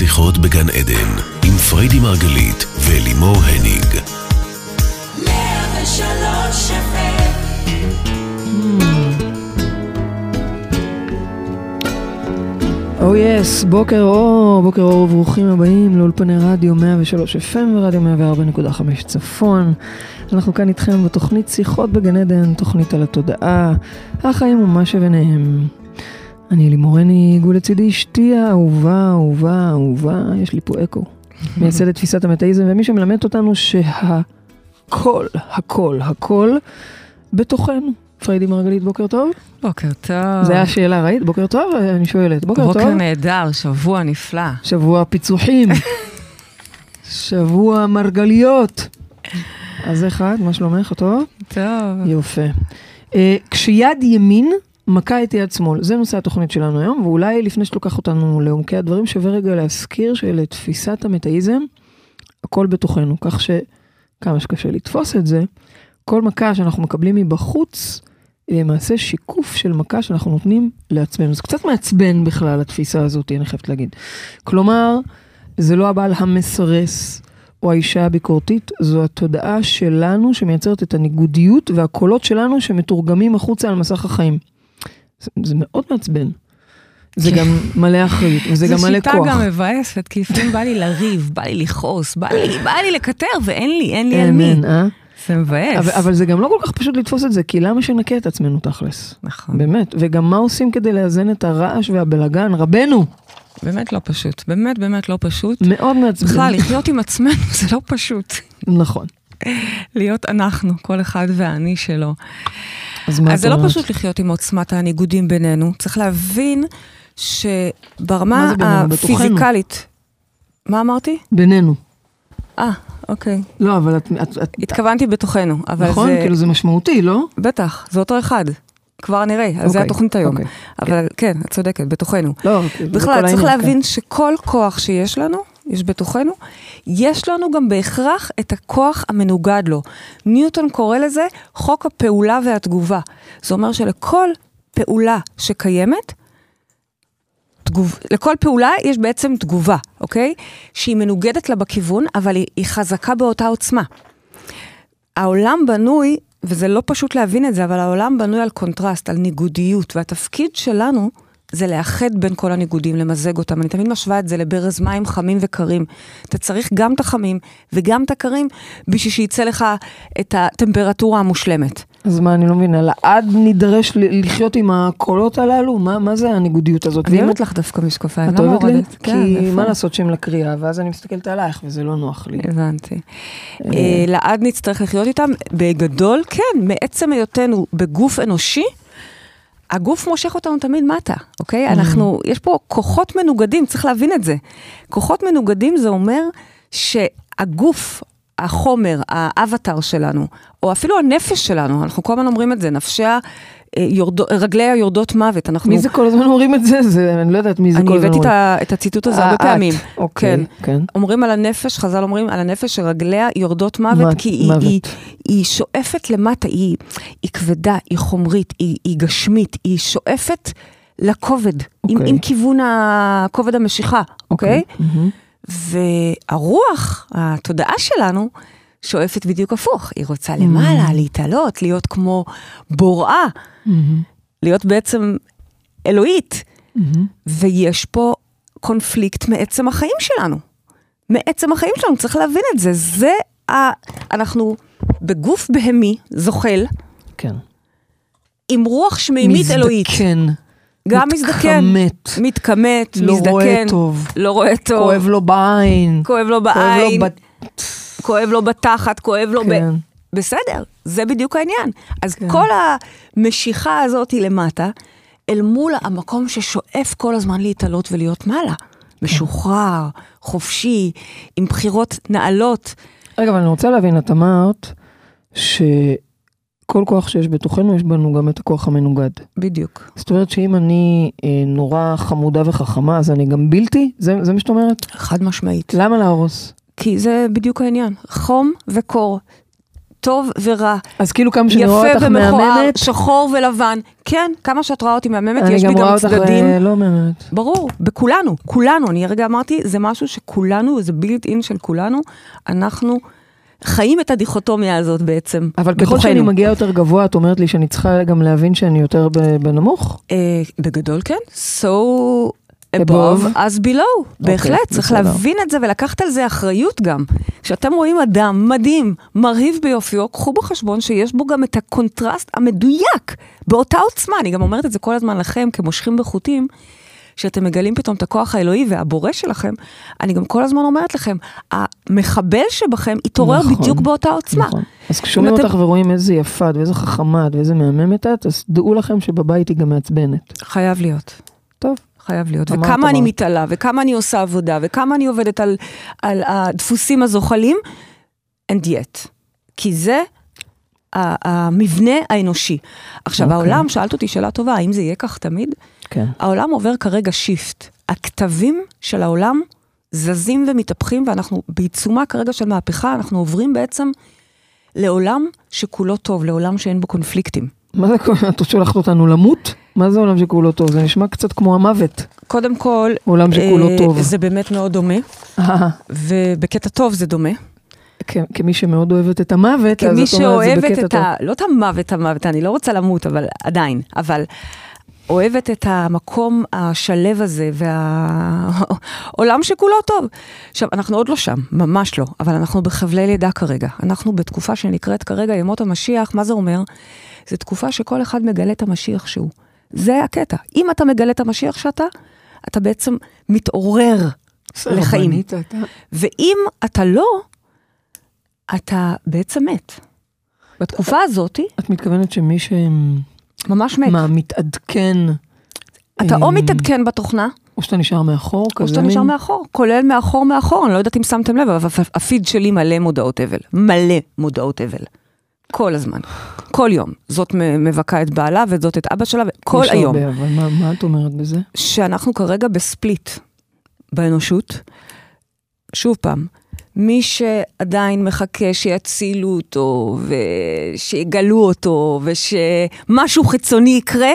שיחות בגן עדן, עם פריידי מרגלית ולימור הניג. או oh יס, yes, בוקר אור, בוקר אור וברוכים הבאים לאולפני רדיו 103 FM ורדיו 104.5 צפון. אנחנו כאן איתכם בתוכנית שיחות בגן עדן, תוכנית על התודעה, החיים ומה שביניהם. אני לימורני, גול לצידי אשתי האהובה, אהובה, אהובה, יש לי פה אקו. מייסדת תפיסת המטאיזם, ומי שמלמד אותנו שהכל, הכל, הכל בתוכנו. פריידי מרגלית, בוקר טוב. בוקר טוב. זה היה השאלה, ראית? בוקר טוב? אני שואלת. בוקר, בוקר טוב. בוקר נהדר, שבוע נפלא. שבוע פיצוחים. שבוע מרגליות. אז אחד, מה שלומך? טוב? טוב. יופי. Uh, כשיד ימין מכה את יד שמאל, זה נושא התוכנית שלנו היום, ואולי לפני שתלוקח אותנו לעומקי הדברים, שווה רגע להזכיר שלתפיסת המטאיזם, הכל בתוכנו, כך שכמה שקשה לתפוס את זה, כל מכה שאנחנו מקבלים מבחוץ, היא למעשה שיקוף של מכה שאנחנו נותנים לעצמנו. זה קצת מעצבן בכלל, התפיסה הזאת, אני חייבת להגיד. כלומר, זה לא הבעל המסרס או האישה הביקורתית, זו התודעה שלנו שמייצרת את הניגודיות והקולות שלנו שמתורגמים החוצה על מסך החיים. זה, זה מאוד מעצבן. זה גם מלא אחריות, וזה גם מלא כוח. זו שיטה גם מבאסת, כי לפעמים בא לי לריב, בא לי לכעוס, בא לי, בא לי לקטר, ואין לי, אין לי על מי. אה? זה מבאס. אבל, אבל זה גם לא כל כך פשוט לתפוס את זה, כי למה שנכה את עצמנו תכלס? נכון. באמת, וגם מה עושים כדי לאזן את הרעש והבלגן? רבנו! באמת לא פשוט, באמת באמת לא פשוט. מאוד מעצבן. בכלל, לחיות עם עצמנו זה לא פשוט. נכון. להיות אנחנו, כל אחד והאני שלו. אז אז זה לא פשוט לחיות עם עוצמת הניגודים בינינו. צריך להבין שברמה הפיזיקלית... מה אמרתי? בינינו. אה, אוקיי. לא, אבל את... את, את התכוונתי בתוכנו, אבל נכון, זה... כאילו זה משמעותי, לא? בטח, זה אותו אחד. כבר נראה, אז אוקיי, זה התוכנית היום. אוקיי. אבל כן, את צודקת, בתוכנו. לא, בכלל, צריך העניין, להבין כן. שכל כוח שיש לנו, יש בתוכנו, יש לנו גם בהכרח את הכוח המנוגד לו. ניוטון קורא לזה חוק הפעולה והתגובה. זה אומר שלכל פעולה שקיימת, תגוב, לכל פעולה יש בעצם תגובה, אוקיי? שהיא מנוגדת לה בכיוון, אבל היא, היא חזקה באותה עוצמה. העולם בנוי, וזה לא פשוט להבין את זה, אבל העולם בנוי על קונטרסט, על ניגודיות, והתפקיד שלנו זה לאחד בין כל הניגודים, למזג אותם. אני תמיד משווה את זה לברז מים חמים וקרים. אתה צריך גם את החמים וגם את הקרים, בשביל שיצא לך את הטמפרטורה המושלמת. אז מה, אני לא מבינה, לעד נידרש לחיות עם הקולות הללו? מה, מה זה הניגודיות הזאת? אני אוהבת לך דווקא משקפיים, את למה אוהבת לי? כן, כי יפה. מה לעשות שהם לקריאה, ואז אני מסתכלת עלייך וזה לא נוח לי. הבנתי. אה, לעד נצטרך לחיות איתם, בגדול, כן, מעצם היותנו בגוף אנושי, הגוף מושך אותנו תמיד מטה, אוקיי? אנחנו, יש פה כוחות מנוגדים, צריך להבין את זה. כוחות מנוגדים זה אומר שהגוף, החומר, האבטר שלנו, או אפילו הנפש שלנו, אנחנו כל הזמן אומרים את זה, נפשיה, אה, יורד, רגליה יורדות מוות. אנחנו... מי זה כל הזמן אומרים את זה? זה אני לא יודעת מי זה אני כל הזמן הבאתי אומרים. ה, את הציטוט הזה אה, הרבה את. פעמים. אוקיי, כן. כן. אומרים על הנפש, חז"ל אומרים על הנפש שרגליה יורדות מוות, כי היא, מוות. היא, היא שואפת למטה, היא, היא כבדה, היא חומרית, היא, היא גשמית, היא שואפת לכובד, עם, אוקיי. עם כיוון הכובד המשיכה, אוקיי? מהמם. והרוח, התודעה שלנו, שואפת בדיוק הפוך. היא רוצה למעלה, להתעלות, להיות כמו בוראה, מהמם. להיות בעצם אלוהית. מהמם. ויש פה קונפליקט מעצם החיים שלנו. מעצם החיים שלנו, צריך להבין את זה. זה ה... אנחנו בגוף בהמי, זוחל, כן. עם רוח שמימית אלוהית. מזדקן. גם מזדקן. מתחמט. מתכמת, לא מזדקן. רואה טוב. לא רואה טוב. כואב לו בעין. כואב לו כואב בעין. לו ב... כואב לו בתחת, כואב לו כן. ב... בסדר, זה בדיוק העניין. אז כן. כל המשיכה הזאת היא למטה, אל מול המקום ששואף כל הזמן להתעלות ולהיות מעלה. משוחרר, חופשי, עם בחירות נעלות. רגע, אבל אני רוצה להבין, את אמרת שכל כוח שיש בתוכנו, יש בנו גם את הכוח המנוגד. בדיוק. זאת אומרת שאם אני אה, נורא חמודה וחכמה, אז אני גם בלתי? זה, זה מה שאת אומרת? חד משמעית. למה להרוס? כי זה בדיוק העניין, חום וקור. טוב ורע, אז כאילו כמה שאני רואה אותך ומכוער, מהממת, שחור ולבן. כן, כמה שאת רואה אותי מהממת, אני יש גם בי רואה גם אותך צדדים. אה, לא מהממת. ברור, בכולנו, כולנו, אני הרגע אמרתי, זה משהו שכולנו, זה built-in של כולנו, אנחנו חיים את הדיכוטומיה הזאת בעצם. אבל ככל. שאני מגיעה יותר גבוה, את אומרת לי שאני צריכה גם להבין שאני יותר בנמוך? אה, בגדול כן, so Above. above as below, בהחלט, צריך. להבין את זה ולקחת על זה אחריות גם. כשאתם רואים אדם מדהים, מרהיב ביופיו, קחו בחשבון שיש בו גם את הקונטרסט המדויק, באותה עוצמה, אני גם אומרת את זה כל הזמן לכם, כמושכים בחוטים, שאתם מגלים פתאום את הכוח האלוהי והבורא שלכם, אני גם כל הזמן אומרת לכם, המחבל שבכם יתעורר נכון, בדיוק באותה עוצמה. נכון. אז כששומעים אתם- אותך ורואים איזה יפה את ואיזה חכמה את ואיזה מהממת את, אז דעו לכם שבבית היא גם מעצבנת. חייב להיות. טוב. חייב להיות. אמרת וכמה אני אמרת. מתעלה, וכמה אני עושה עבודה, וכמה אני עובדת על, על הדפוסים הזוחלים, and yet. כי זה המבנה האנושי. עכשיו, אוקיי. העולם, שאלת אותי שאלה טובה, האם זה יהיה כך תמיד? כן. העולם עובר כרגע שיפט. הכתבים של העולם זזים ומתהפכים, ואנחנו בעיצומה כרגע של מהפכה, אנחנו עוברים בעצם לעולם שכולו טוב, לעולם שאין בו קונפליקטים. מה זה, את שולחת אותנו למות? מה זה עולם שכולו טוב? זה נשמע קצת כמו המוות. קודם כל, עולם שכולו אה, טוב. זה באמת מאוד דומה, ובקטע טוב זה דומה. כ- כמי שמאוד אוהבת את המוות, אז את אומרת זה בקטע את טוב. ה... לא את המוות, המוות, אני לא רוצה למות, אבל עדיין, אבל אוהבת את המקום השלב הזה, והעולם שכולו טוב. עכשיו, אנחנו עוד לא שם, ממש לא, אבל אנחנו בחבלי לידה כרגע. אנחנו בתקופה שנקראת כרגע ימות המשיח, מה זה אומר? זו תקופה שכל אחד מגלה את המשיח שהוא. זה הקטע. אם אתה מגלה את המשיח שאתה, אתה בעצם מתעורר לחיים. סרבנית אתה. ואם אתה לא, אתה בעצם מת. בתקופה הזאת, את מתכוונת שמי שמתעדכן, ממש מת. מה, מתעדכן, אתה או אמ, מתעדכן בתוכנה, או שאתה נשאר מאחור, או כזה שאתה מין? נשאר מאחור, כולל מאחור מאחור, אני לא יודעת אם שמתם לב, אבל הפיד שלי מלא מודעות אבל. מלא מודעות אבל. כל הזמן. כל יום. זאת מבכה את בעלה וזאת את אבא שלה, כל יש היום. הרבה, אבל מה- מה את אומרת בזה? שאנחנו כרגע בספליט באנושות. שוב פעם, מי שעדיין מחכה שיצילו אותו, ושיגלו אותו, ושמשהו חיצוני יקרה,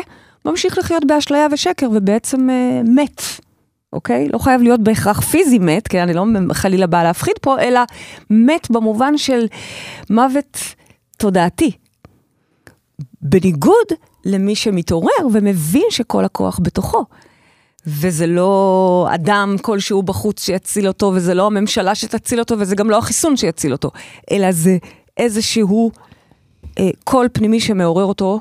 ממשיך לחיות באשליה ושקר, ובעצם אה, מת, אוקיי? לא חייב להיות בהכרח פיזי מת, כי אני לא חלילה באה להפחיד פה, אלא מת במובן של מוות תודעתי. בניגוד למי שמתעורר ומבין שכל הכוח בתוכו. וזה לא אדם כלשהו בחוץ שיציל אותו, וזה לא הממשלה שתציל אותו, וזה גם לא החיסון שיציל אותו, אלא זה איזשהו אה, קול פנימי שמעורר אותו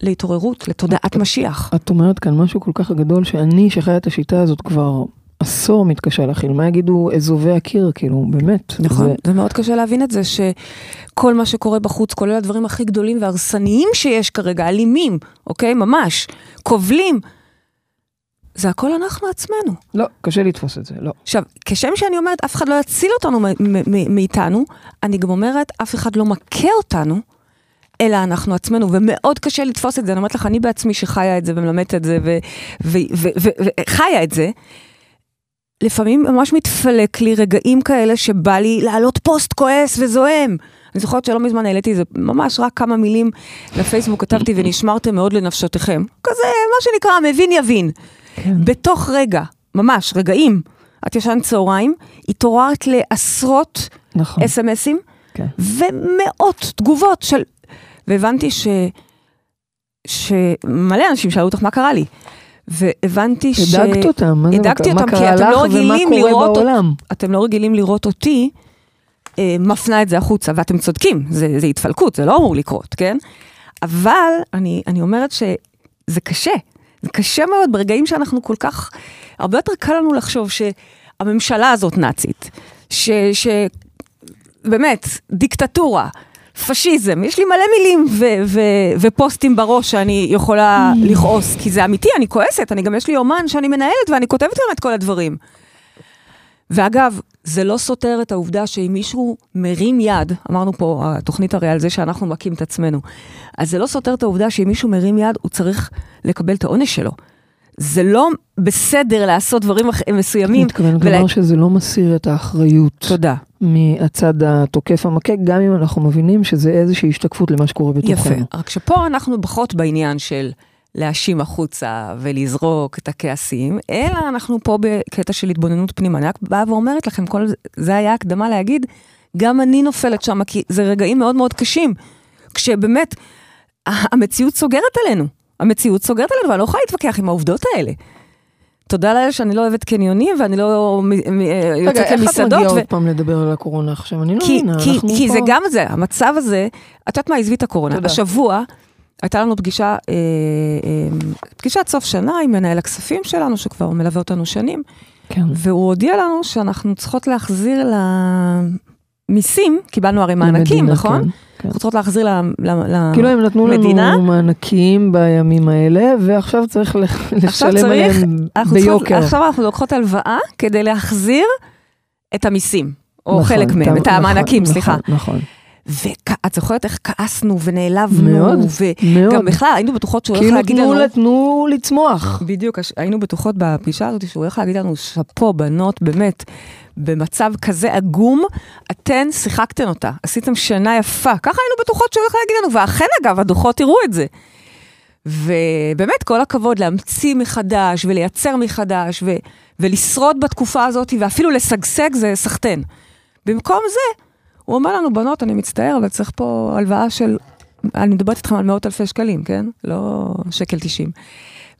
להתעוררות, לתודעת משיח. את אומרת כאן משהו כל כך גדול, שאני, שחיה את השיטה הזאת כבר עשור מתקשה להכיל. מה יגידו אזובי הקיר, כאילו, באמת. נכון, זה- זה מאוד קשה להבין את זה, שכל מה שקורה בחוץ, כולל הדברים הכי גדולים והרסניים שיש כרגע, אלימים, אוקיי? ממש, כובלים, זה הכל אנחנו עצמנו. לא, קשה לתפוס את זה, לא. עכשיו, כשם שאני אומרת, אף אחד לא יציל אותנו מאיתנו, אני גם אומרת, אף אחד לא מכה אותנו, אלא אנחנו עצמנו, ומאוד קשה לתפוס את זה. אני אומרת לך, אני בעצמי שחיה את זה ומלמדת את זה, וחיה את זה, לפעמים ממש מתפלק לי רגעים כאלה שבא לי להעלות פוסט כועס וזועם. אני זוכרת שלא מזמן העליתי איזה, ממש רק כמה מילים לפייסבוק כתבתי ונשמרתם מאוד לנפשותיכם. כזה, מה שנקרא, מבין יבין. כן. בתוך רגע, ממש, רגעים, את ישנת צהריים, התעוררת לעשרות נכון. אס.אם.אסים כן. ומאות תגובות של... והבנתי ש... שמלא אנשים שאלו אותך מה קרה לי. והבנתי ש... הדאגת אותם, מה זה, הדאגתי אותם, כי קרה אתם לך לא ומה רגילים קורה לראות אות- בעולם. אתם לא רגילים לראות אותי אה, מפנה את זה החוצה, ואתם צודקים, זה, זה התפלקות, זה לא אמור לקרות, כן? אבל אני, אני אומרת שזה קשה, זה קשה מאוד ברגעים שאנחנו כל כך, הרבה יותר קל לנו לחשוב שהממשלה הזאת נאצית, ש... ש באמת, דיקטטורה, פשיזם, יש לי מלא מילים ו- ו- ופוסטים בראש שאני יכולה לכעוס, כי זה אמיתי, אני כועסת, אני גם יש לי אומן שאני מנהלת ואני כותבת גם את כל הדברים. ואגב, זה לא סותר את העובדה שאם מישהו מרים יד, אמרנו פה, התוכנית הרי על זה שאנחנו מכים את עצמנו, אז זה לא סותר את העובדה שאם מישהו מרים יד, הוא צריך לקבל את העונש שלו. זה לא בסדר לעשות דברים אח- אני מסוימים. מתכוונת ולה- לומר שזה לא מסיר את האחריות תודה. מהצד התוקף המכה, גם אם אנחנו מבינים שזה איזושהי השתקפות למה שקורה יפה. בתוכנו. רק שפה אנחנו פחות בעניין של להאשים החוצה ולזרוק את הכעסים, אלא אנחנו פה בקטע של התבוננות פנימה. אני רק באה ואומרת לכם, כל זה, היה הקדמה להגיד, גם אני נופלת שם, כי זה רגעים מאוד מאוד קשים. כשבאמת, המציאות סוגרת עלינו. המציאות סוגרת עלינו, ואני לא יכולה להתווכח עם העובדות האלה. תודה לאל שאני לא אוהבת קניונים, ואני לא מ- יוצאת רגע, איך את למסעדות. מגיעה ו- עוד פעם לדבר על הקורונה עכשיו? אני לא כי, מבינה, כי, אנחנו כי פה... זה גם זה, המצב הזה, את יודעת מה, עזבי את הקורונה. תודה. השבוע הייתה לנו פגישה, אה, אה, פגישת סוף שנה עם מנהל הכספים שלנו, שכבר מלווה אותנו שנים, כן. והוא הודיע לנו שאנחנו צריכות להחזיר למיסים, קיבלנו הרי מענקים, למדינה, נכון? כן. אנחנו צריכות להחזיר ל... ל, ל כאילו הם נתנו? לנו מענקים בימים האלה, ועכשיו צריך לשלם עליהם ביוקר. עכשיו אנחנו לוקחות הלוואה כדי להחזיר את המיסים, או נכון, חלק מהם, את המענקים, נכון, סליחה. נכון, ואת זוכרת איך כעסנו ונעלבנו, מאוד, וגם מאוד. בכלל היינו בטוחות שהוא הולך כאילו להגיד לנו... ל- תנו לצמוח. בדיוק, היינו בטוחות בפגישה הזאת שהוא הולך להגיד לנו, שאפו, בנות, באמת, במצב כזה עגום, אתן שיחקתן אותה, עשיתם שנה יפה. ככה היינו בטוחות שהוא הולך להגיד לנו, ואכן אגב, הדוחות הראו את זה. ובאמת, כל הכבוד להמציא מחדש ולייצר מחדש ו- ולשרוד בתקופה הזאת, ואפילו לשגשג זה סחטיין. במקום זה, הוא אומר לנו, בנות, אני מצטער, אבל צריך פה הלוואה של, אני מדברת איתכם על מאות אלפי שקלים, כן? לא שקל תשעים.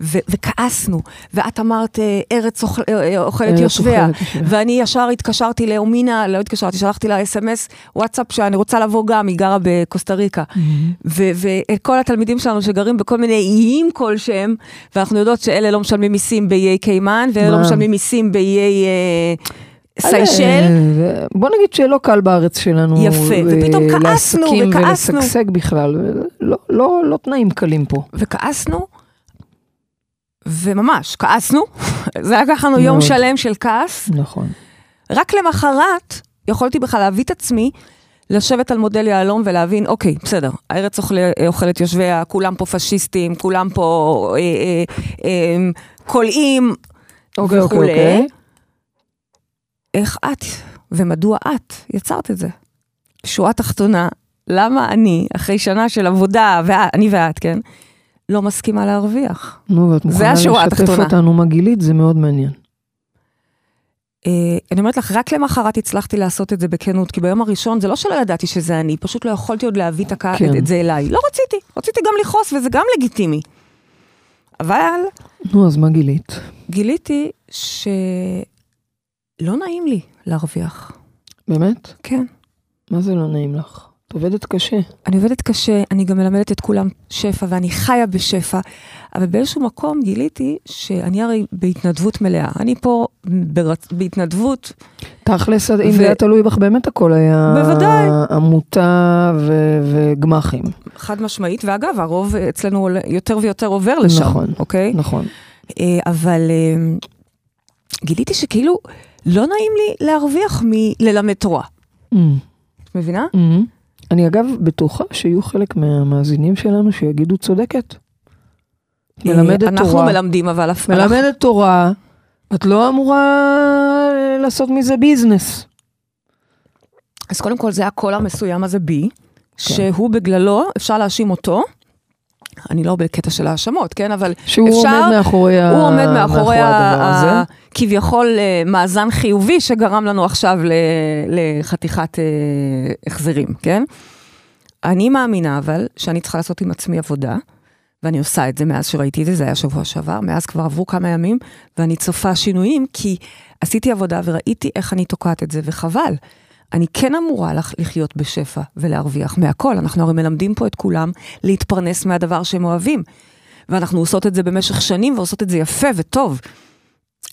ו- וכעסנו, ואת אמרת, אה, ארץ אוכל, אה, אה, אוכלת יושביה. ואני ישר התקשרתי לאומינה, לא התקשרתי, שלחתי לה אס.אם.אס, וואטסאפ שאני רוצה לבוא גם, היא גרה בקוסטה ריקה. ו- וכל התלמידים שלנו שגרים בכל מיני איים כלשהם, ואנחנו יודעות שאלה לא משלמים מיסים באיי קיימן, ואלה לא? משלמים מיסים באיי סיישל. בוא נגיד שלא קל בארץ שלנו. יפה, ופתאום כעסנו, לעסקים וכעסנו. ולשגשג בכלל. לא- לא לא תנאים קלים פה. וכעסנו, וממש, כעסנו. זה היה ככה לנו יום. שלם של כעס. נכון. רק למחרת יכולתי בכלל להביא את עצמי לשבת על מודל יהלום ולהבין, אוקיי, בסדר, הארץ אוכל, אוכלת יושביה, כולם פה פשיסטים, כולם פה אה, אה, אה, קולעים אוקיי, אוקיי, וכולי. אוקיי. איך את ומדוע את יצרת את זה? שורה תחתונה, למה אני, אחרי שנה של עבודה, ואת, אני ואת, כן, לא מסכימה להרוויח? נו, ואת מוכנה לשתף. אותנו מה גילית? זה מאוד מעניין. אה, אני אומרת לך, רק למחרת הצלחתי לעשות את זה בכנות, כי ביום הראשון זה לא שלא ידעתי שזה אני, פשוט לא יכולתי עוד להביא את, הקה, כן. את, את זה אליי. לא רציתי, רציתי גם לכעוס, וזה גם לגיטימי. אבל נו, אז מה גילית? גיליתי שלא נעים לי להרוויח. באמת? כן. מה זה לא נעים לך? את עובדת קשה. אני עובדת קשה, אני גם מלמדת את כולם שפע, ואני חיה בשפע, אבל באיזשהו מקום גיליתי שאני הרי בהתנדבות מלאה. אני פה ברצ... בהתנדבות, תכלס, אם ו- זה היה תלוי בך, באמת הכל היה... בוודאי. עמותה ו- וגמחים. חד משמעית, ואגב, הרוב אצלנו יותר ויותר עובר לשם, נכון. אוקיי? נכון. אה, אבל אה, גיליתי שכאילו לא נעים לי להרוויח מללמד תורה. Mm. את מבינה? Mm. אני אגב בטוחה שיהיו חלק מהמאזינים שלנו שיגידו צודקת. מלמדת אה, אנחנו תורה. מלמדים, אבל אף מלמדת תורה, את לא אמורה אה, לעשות מזה ביזנס. אז קודם כל זה הקול המסוים הזה בי, כן. שהוא בגללו, אפשר להאשים אותו. אני לא בקטע של האשמות, כן? אבל שהוא אפשר, עומד מאחורי ה- הוא עומד מאחורי הדבר ה- הזה. ה- כביכול אה, מאזן חיובי שגרם לנו עכשיו ל- לחתיכת אה, החזרים, כן? אני מאמינה אבל שאני צריכה לעשות עם עצמי עבודה, ואני עושה את זה מאז שראיתי את זה, זה היה שבוע שעבר, מאז כבר עברו כמה ימים, ואני צופה שינויים, כי עשיתי עבודה וראיתי איך אני תוקעת את זה, וחבל. אני כן אמורה לח- לחיות בשפע ולהרוויח מהכל, אנחנו הרי מלמדים פה את כולם להתפרנס מהדבר שהם אוהבים. ואנחנו עושות את זה במשך שנים ועושות את זה יפה וטוב.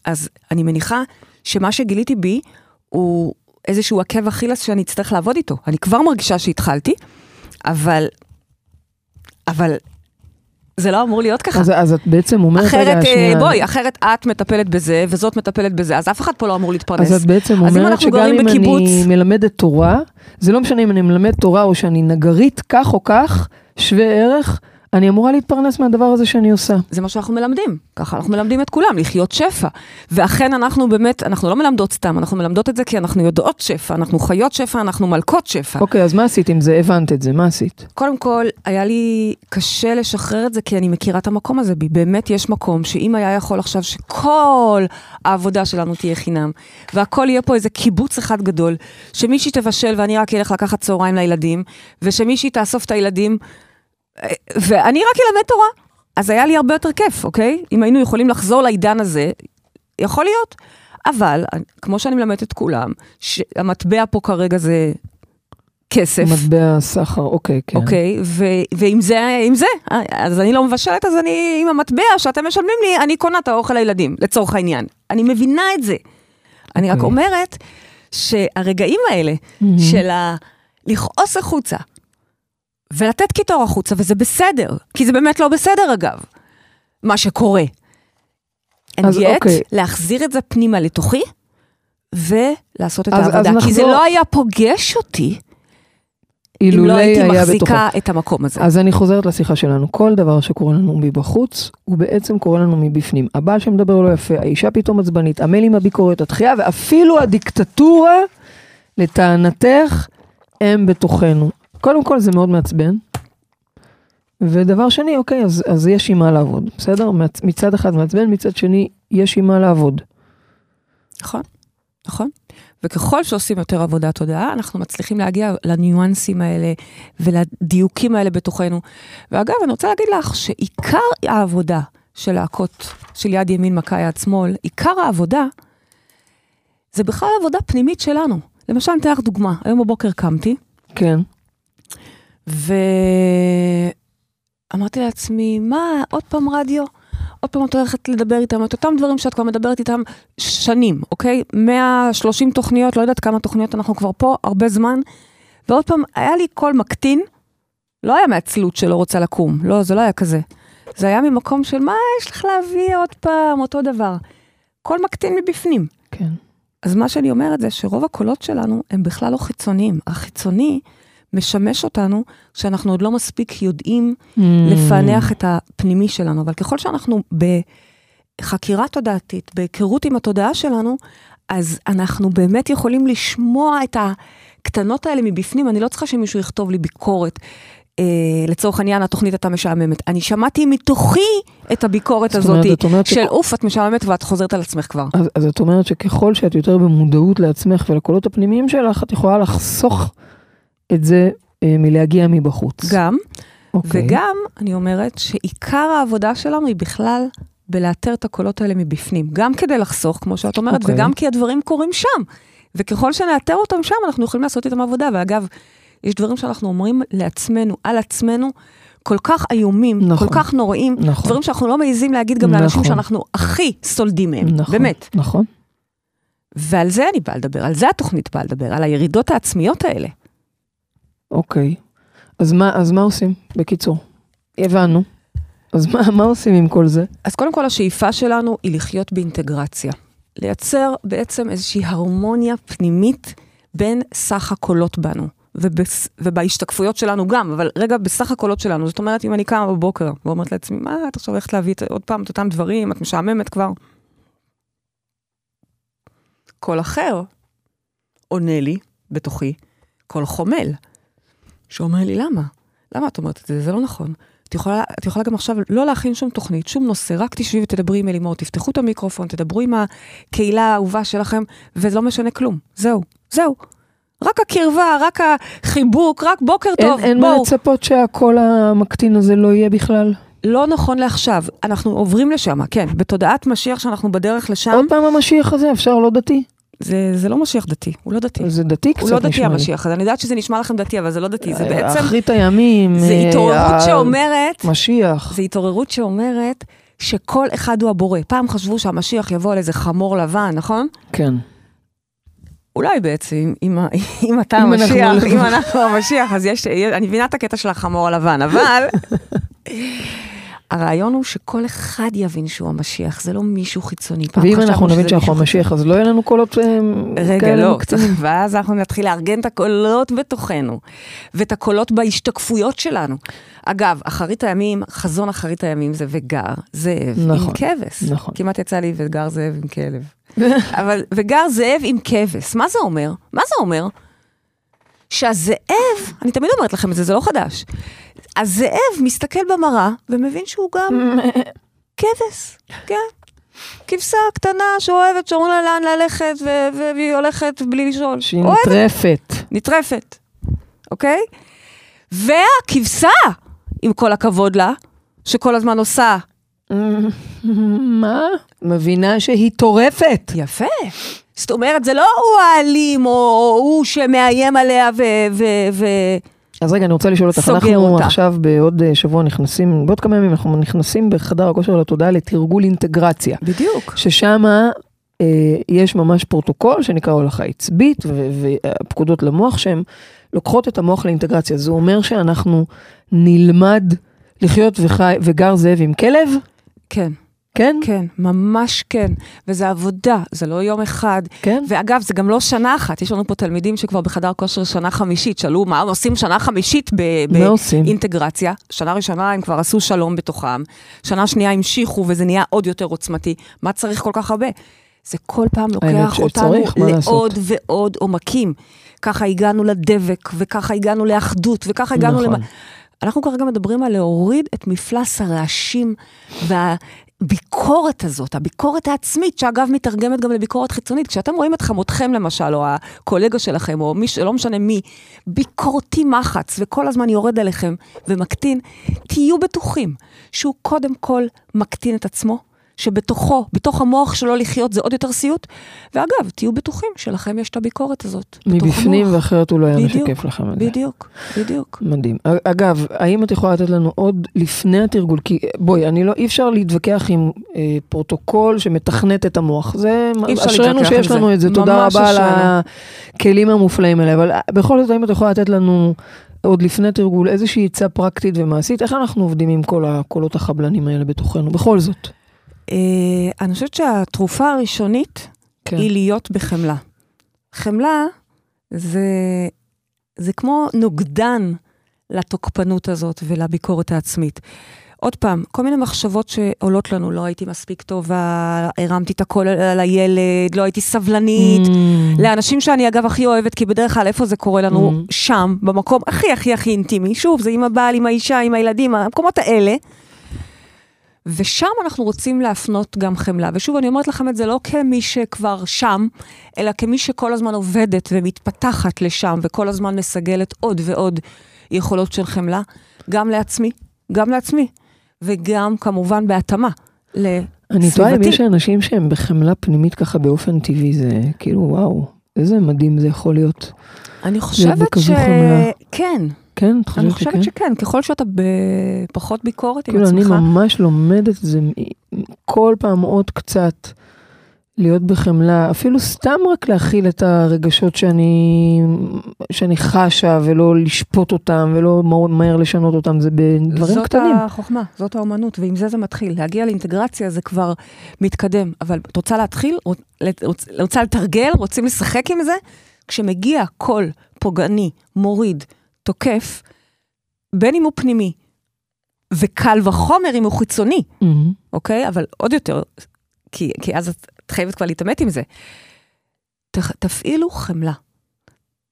אז אני מניחה שמה שגיליתי בי הוא איזשהו עקב אכילס שאני אצטרך לעבוד איתו. אני כבר מרגישה שהתחלתי, אבל, אבל זה לא אמור להיות ככה. אז, אז את בעצם אומרת, אחרת, רגע, אה, שנייה, בואי, אחרת את מטפלת בזה וזאת מטפלת בזה, אז אף אחד פה לא אמור להתפרנס. אז את בעצם אז אם אומרת שגם אם בקיבוץ- אני מלמדת תורה, זה לא משנה אם אני מלמדת תורה או שאני נגרית כך או כך, שווה ערך, אני אמורה להתפרנס מהדבר הזה שאני עושה. זה מה שאנחנו מלמדים, ככה אנחנו מלמדים את כולם, לחיות שפע. ואכן אנחנו באמת, אנחנו לא מלמדות סתם, אנחנו מלמדות את זה כי אנחנו יודעות שפע, אנחנו חיות שפע, אנחנו מלכות שפע. אוקיי, אז מה עשית עם זה? הבנת את זה, מה עשית? קודם כל, היה לי קשה לשחרר את זה, כי אני מכירה את המקום הזה בי. באמת יש מקום שאם היה יכול עכשיו שכל העבודה שלנו תהיה חינם, והכל יהיה פה איזה קיבוץ אחד גדול, שמישהי תבשל ואני רק אלך לקחת צהריים לילדים, ושמישהי תאסוף את הילדים, ואני רק אלמד תורה. אז היה לי הרבה יותר כיף, אוקיי? אם היינו יכולים לחזור לעידן הזה, יכול להיות. אבל, כמו שאני מלמדת את כולם, שהמטבע פה כרגע זה כסף. מטבע סחר, אוקיי, כן. אוקיי, ו- ועם זה, עם זה, אז אני לא מבשלת, אז אני עם המטבע שאתם משלמים לי, אני קונה את האוכל לילדים, לצורך העניין. אני מבינה את זה. אני רק אוקיי. אומרת שהרגעים האלה של ה... לכעוס החוצה, ולתת קיטור החוצה, וזה בסדר, כי זה באמת לא בסדר אגב, מה שקורה. And אז yet, אוקיי. להחזיר את זה פנימה לתוכי, ולעשות את אז- אז העבודה. כי זה לא היה פוגש אותי, אם אילולא לא הייתי. מחזיקה את המקום הזה. אז אני חוזרת לשיחה שלנו, כל דבר שקורה לנו מבחוץ, הוא בעצם קורה לנו מבפנים. הבעל שמדבר לא יפה, האישה פתאום עצבנית, המייל עם הביקורת, התחייה, ואפילו הדיקטטורה, לטענתך, הם בתוכנו. קודם כל זה מאוד מעצבן. ודבר שני, אוקיי, אז, אז יש עם מה לעבוד, בסדר? מצ- מצד אחד מעצבן, מצד שני, יש עם מה לעבוד. נכון, נכון. וככל שעושים יותר עבודת תודעה, אנחנו מצליחים להגיע לניואנסים האלה ולדיוקים האלה בתוכנו. ואגב, אני רוצה להגיד לך שעיקר העבודה של להכות של יד ימין מכה יד שמאל, עיקר העבודה זה בכלל עבודה פנימית שלנו. למשל, אני אתן לך דוגמה, היום בבוקר קמתי, כן. ואמרתי לעצמי, מה, עוד פעם רדיו? עוד פעם את הולכת לדבר איתם, את אותם דברים שאת כבר מדברת איתם שנים, אוקיי? 130 תוכניות, לא יודעת כמה תוכניות אנחנו כבר פה, הרבה זמן. ועוד פעם, היה לי קול מקטין, לא היה מעצלות שלא רוצה לקום, לא, זה לא היה כזה. זה היה ממקום של מה יש לך להביא עוד פעם, אותו דבר. קול מקטין מבפנים. כן. אז מה שאני אומרת זה שרוב הקולות שלנו הם בכלל לא חיצוניים. החיצוני משמש אותנו שאנחנו עוד לא מספיק יודעים Mm. לפענח את הפנימי שלנו, אבל ככל שאנחנו בחקירה תודעתית, בהיכרות עם התודעה שלנו, אז אנחנו באמת יכולים לשמוע את הקטנות האלה מבפנים. אני לא צריכה שמישהו יכתוב לי ביקורת. אה, לצורך העניין, התוכנית הייתה משעממת. אני שמעתי מתוכי את הביקורת הזאת, של אוף, את משעממת ואת חוזרת על עצמך כבר. אז, אז את אומרת שככל שאת יותר במודעות לעצמך ולקולות הפנימיים שלך, את יכולה לחסוך את זה אה, מלהגיע מבחוץ. גם, אוקיי. וגם, אני אומרת שעיקר העבודה שלנו היא בכלל בלאתר את הקולות האלה מבפנים. גם כדי לחסוך, כמו שאת אומרת, אוקיי. וגם כי הדברים קורים שם. וככל שנאתר אותם שם, אנחנו יכולים לעשות איתם עבודה. ואגב, יש דברים שאנחנו אומרים לעצמנו, על עצמנו, כל כך איומים, נכון. כל כך נוראים, נכון. דברים שאנחנו לא מעיזים להגיד גם לאנשים נכון. שאנחנו הכי סולדים מהם, נכון, באמת. נכון. ועל זה אני באה לדבר, על זה התוכנית באה לדבר, על הירידות העצמיות האלה. אוקיי. אז מה, אז מה עושים? בקיצור. הבנו. אז מה, מה עושים עם כל זה? אז קודם כל השאיפה שלנו היא לחיות באינטגרציה. לייצר בעצם איזושהי הרמוניה פנימית בין סך הקולות בנו. ובס, ובהשתקפויות שלנו גם, אבל רגע בסך הקולות שלנו. זאת אומרת, אם אני קמה בבוקר ואומרת לעצמי, מה את עכשיו הולכת להביא את- עוד פעם את אותם דברים, את משעממת כבר. קול אחר עונה לי, בתוכי, קול חומל, שאומר לי, למה? למה את אומרת את זה? זה לא נכון. את יכולה, את יכולה גם עכשיו לא להכין שום תוכנית, שום נושא, רק תשבי ותדברי עם אלימות, תפתחו את המיקרופון, תדברו עם הקהילה האהובה שלכם, וזה לא משנה כלום. זהו, זהו. רק הקרבה, רק החיבוק, רק בוקר טוב, אין, אין מה בואו. לצפות שהקול המקטין הזה לא יהיה בכלל? לא נכון לעכשיו, אנחנו עוברים לשם, כן, בתודעת משיח שאנחנו בדרך לשם, עוד פעם המשיח הזה, אפשר לא דתי? זה, זה לא משיח דתי, הוא לא דתי. זה דתי קצת הוא לא דתי נשמע לי. המשיח הזה, אני יודעת שזה נשמע לכם דתי, אבל זה לא דתי, זה בעצם, אחרית הימים. זה אה, התעוררות שאומרת, משיח. זה התעוררות שאומרת שכל אחד הוא הבורא. פעם חשבו שהמשיח יבוא על איזה חמור לבן, נכון? כן. אולי בעצם, אם, אם אתה אם אנחנו המשיח, הולכים- אם אנחנו המשיח, אז יש, אני מבינה את הקטע של החמור הלבן, אבל הרעיון הוא שכל אחד יבין שהוא המשיח, זה לא מישהו חיצוני. ואם אנחנו נבין שאנחנו המשיח, אז לא יהיה לנו קולות אה, רגע, כאלה לא, מוקצנים. ואז אנחנו נתחיל לארגן את הקולות בתוכנו, ואת הקולות בהשתקפויות שלנו. אגב, אחרית הימים, חזון אחרית הימים זה וגר זאב נכון, עם כבש. נכון. כמעט יצא לי וגר זאב עם כלב. אבל וגר זאב עם כבש, מה זה אומר? מה זה אומר? שהזאב, אני תמיד אומרת לכם את זה, זה לא חדש. הזאב מסתכל במראה ומבין שהוא גם כבש, כן. כבשה קטנה שאוהבת, שאומרים לה לאן ללכת, ו- ו- והיא הולכת בלי לשאול. שהיא אוהבת, נטרפת. נטרפת, אוקיי? והכבשה, עם כל הכבוד לה, שכל הזמן עושה, מה? מבינה שהיא טורפת. יפה. זאת אומרת, זה לא הוא האלים, או, או הוא שמאיים עליה ו... אז רגע, אני רוצה לשאול אותך, אנחנו אותה. עכשיו בעוד אה, שבוע נכנסים, בעוד כמה ימים אנחנו נכנסים בחדר הכושר לתודעה לתרגול אינטגרציה, בדיוק. ששם אה, יש ממש פרוטוקול שנקרא הולכה עצבית והפקודות למוח שהן לוקחות את המוח לאינטגרציה. זה אומר שאנחנו נלמד לחיות וחי, וגר זאב עם כלב, כן, כן? כן, ממש כן. וזה עבודה, זה לא יום אחד. כן. ואגב, זה גם לא שנה אחת, יש לנו פה תלמידים שכבר בחדר כושר שנה חמישית, שאלו מה עושים שנה חמישית ב-? באינטגרציה. שנה ראשונה הם כבר עשו שלום בתוכם, שנה שנייה המשיכו וזה נהיה עוד יותר עוצמתי. מה צריך כל כך הרבה? זה כל פעם לוקח אותנו? לעוד ועוד עומקים. ככה הגענו לדבק, וככה הגענו לאחדות, וככה הגענו נכון. למ... אנחנו כרגע מדברים על להוריד את מפלס הרעשים והביקורת הזאת, הביקורת העצמית, שאגב מתרגמת גם לביקורת חיצונית. כשאתם רואים את חמותכם למשל, או הקולגה שלכם, או מי שלא משנה מי, ביקורתי מחץ, וכל הזמן יורד עליכם ומקטין, תהיו בטוחים שהוא קודם כל מקטין את עצמו. שבתוכו, בתוך המוח שלו לחיות זה עוד יותר סיוט. ואגב, תהיו בטוחים שלכם יש את הביקורת הזאת. מבפנים. ואחרת הוא לא היה בדיוק, משקף לכם את זה. בדיוק, בדיוק. מדהים. אגב, האם את יכולה לתת לנו עוד לפני התרגול? כי בואי, אני לא, אי אפשר להתווכח עם אה, פרוטוקול שמתכנת את המוח. זה, אשרינו שיש זה. לנו את זה, תודה רבה על. הכלים המופלאים האלה. אבל אה, בכל זאת, האם את יכולה לתת לנו עוד לפני תרגול איזושהי עצה פרקטית ומעשית? איך אנחנו עובדים עם כל הקולות החבלנים האלה בתוכנו? בכל זאת. אה, אני חושבת שהתרופה הראשונית כן. היא להיות בחמלה. חמלה זה, זה כמו נוגדן לתוקפנות הזאת ולביקורת העצמית. עוד פעם, כל מיני מחשבות שעולות לנו, לא הייתי מספיק טובה, הרמתי את הכל על הילד, לא הייתי סבלנית. Mm. לאנשים שאני אגב הכי אוהבת, כי בדרך כלל איפה זה קורה לנו? Mm. שם, במקום הכי הכי הכי אינטימי. שוב, זה עם הבעל, עם האישה, עם הילדים, המקומות האלה. ושם אנחנו רוצים להפנות גם חמלה. ושוב, אני אומרת לכם את זה לא כמי שכבר שם, אלא כמי שכל הזמן עובדת ומתפתחת לשם, וכל הזמן מסגלת עוד ועוד יכולות של חמלה, גם לעצמי, גם לעצמי, וגם כמובן בהתאמה אני תוהה אם לסביבתי. יש אנשים שהם בחמלה פנימית ככה באופן טבעי, זה כאילו וואו, איזה מדהים זה יכול להיות. אני חושבת ש... חמלה. כן, כן, את אני חושבת שכן? חושבת שכן, ככל שאתה בפחות ביקורת עם כאילו אני עצמך, ממש לומדת את זה כל פעם עוד קצת, להיות בחמלה, אפילו סתם רק להכיל את הרגשות שאני, שאני חשה ולא לשפוט אותם ולא מהר- לשנות אותם, זה בדברים זאת קטנים. החוכמה, זאת האומנות, ועם זה זה מתחיל. להגיע לאינטגרציה זה כבר מתקדם, אבל את רוצה להתחיל, רוצ- רוצ- רוצה לתרגל, רוצים לשחק עם זה? כשמגיע קול פוגעני, מוריד, תוקף, בין אם הוא פנימי, וקל וחומר אם הוא חיצוני, מהמם. אוקיי? אבל עוד יותר, כי, כי אז את את חייבת כבר להתעמת עם זה. ת, תפעילו חמלה.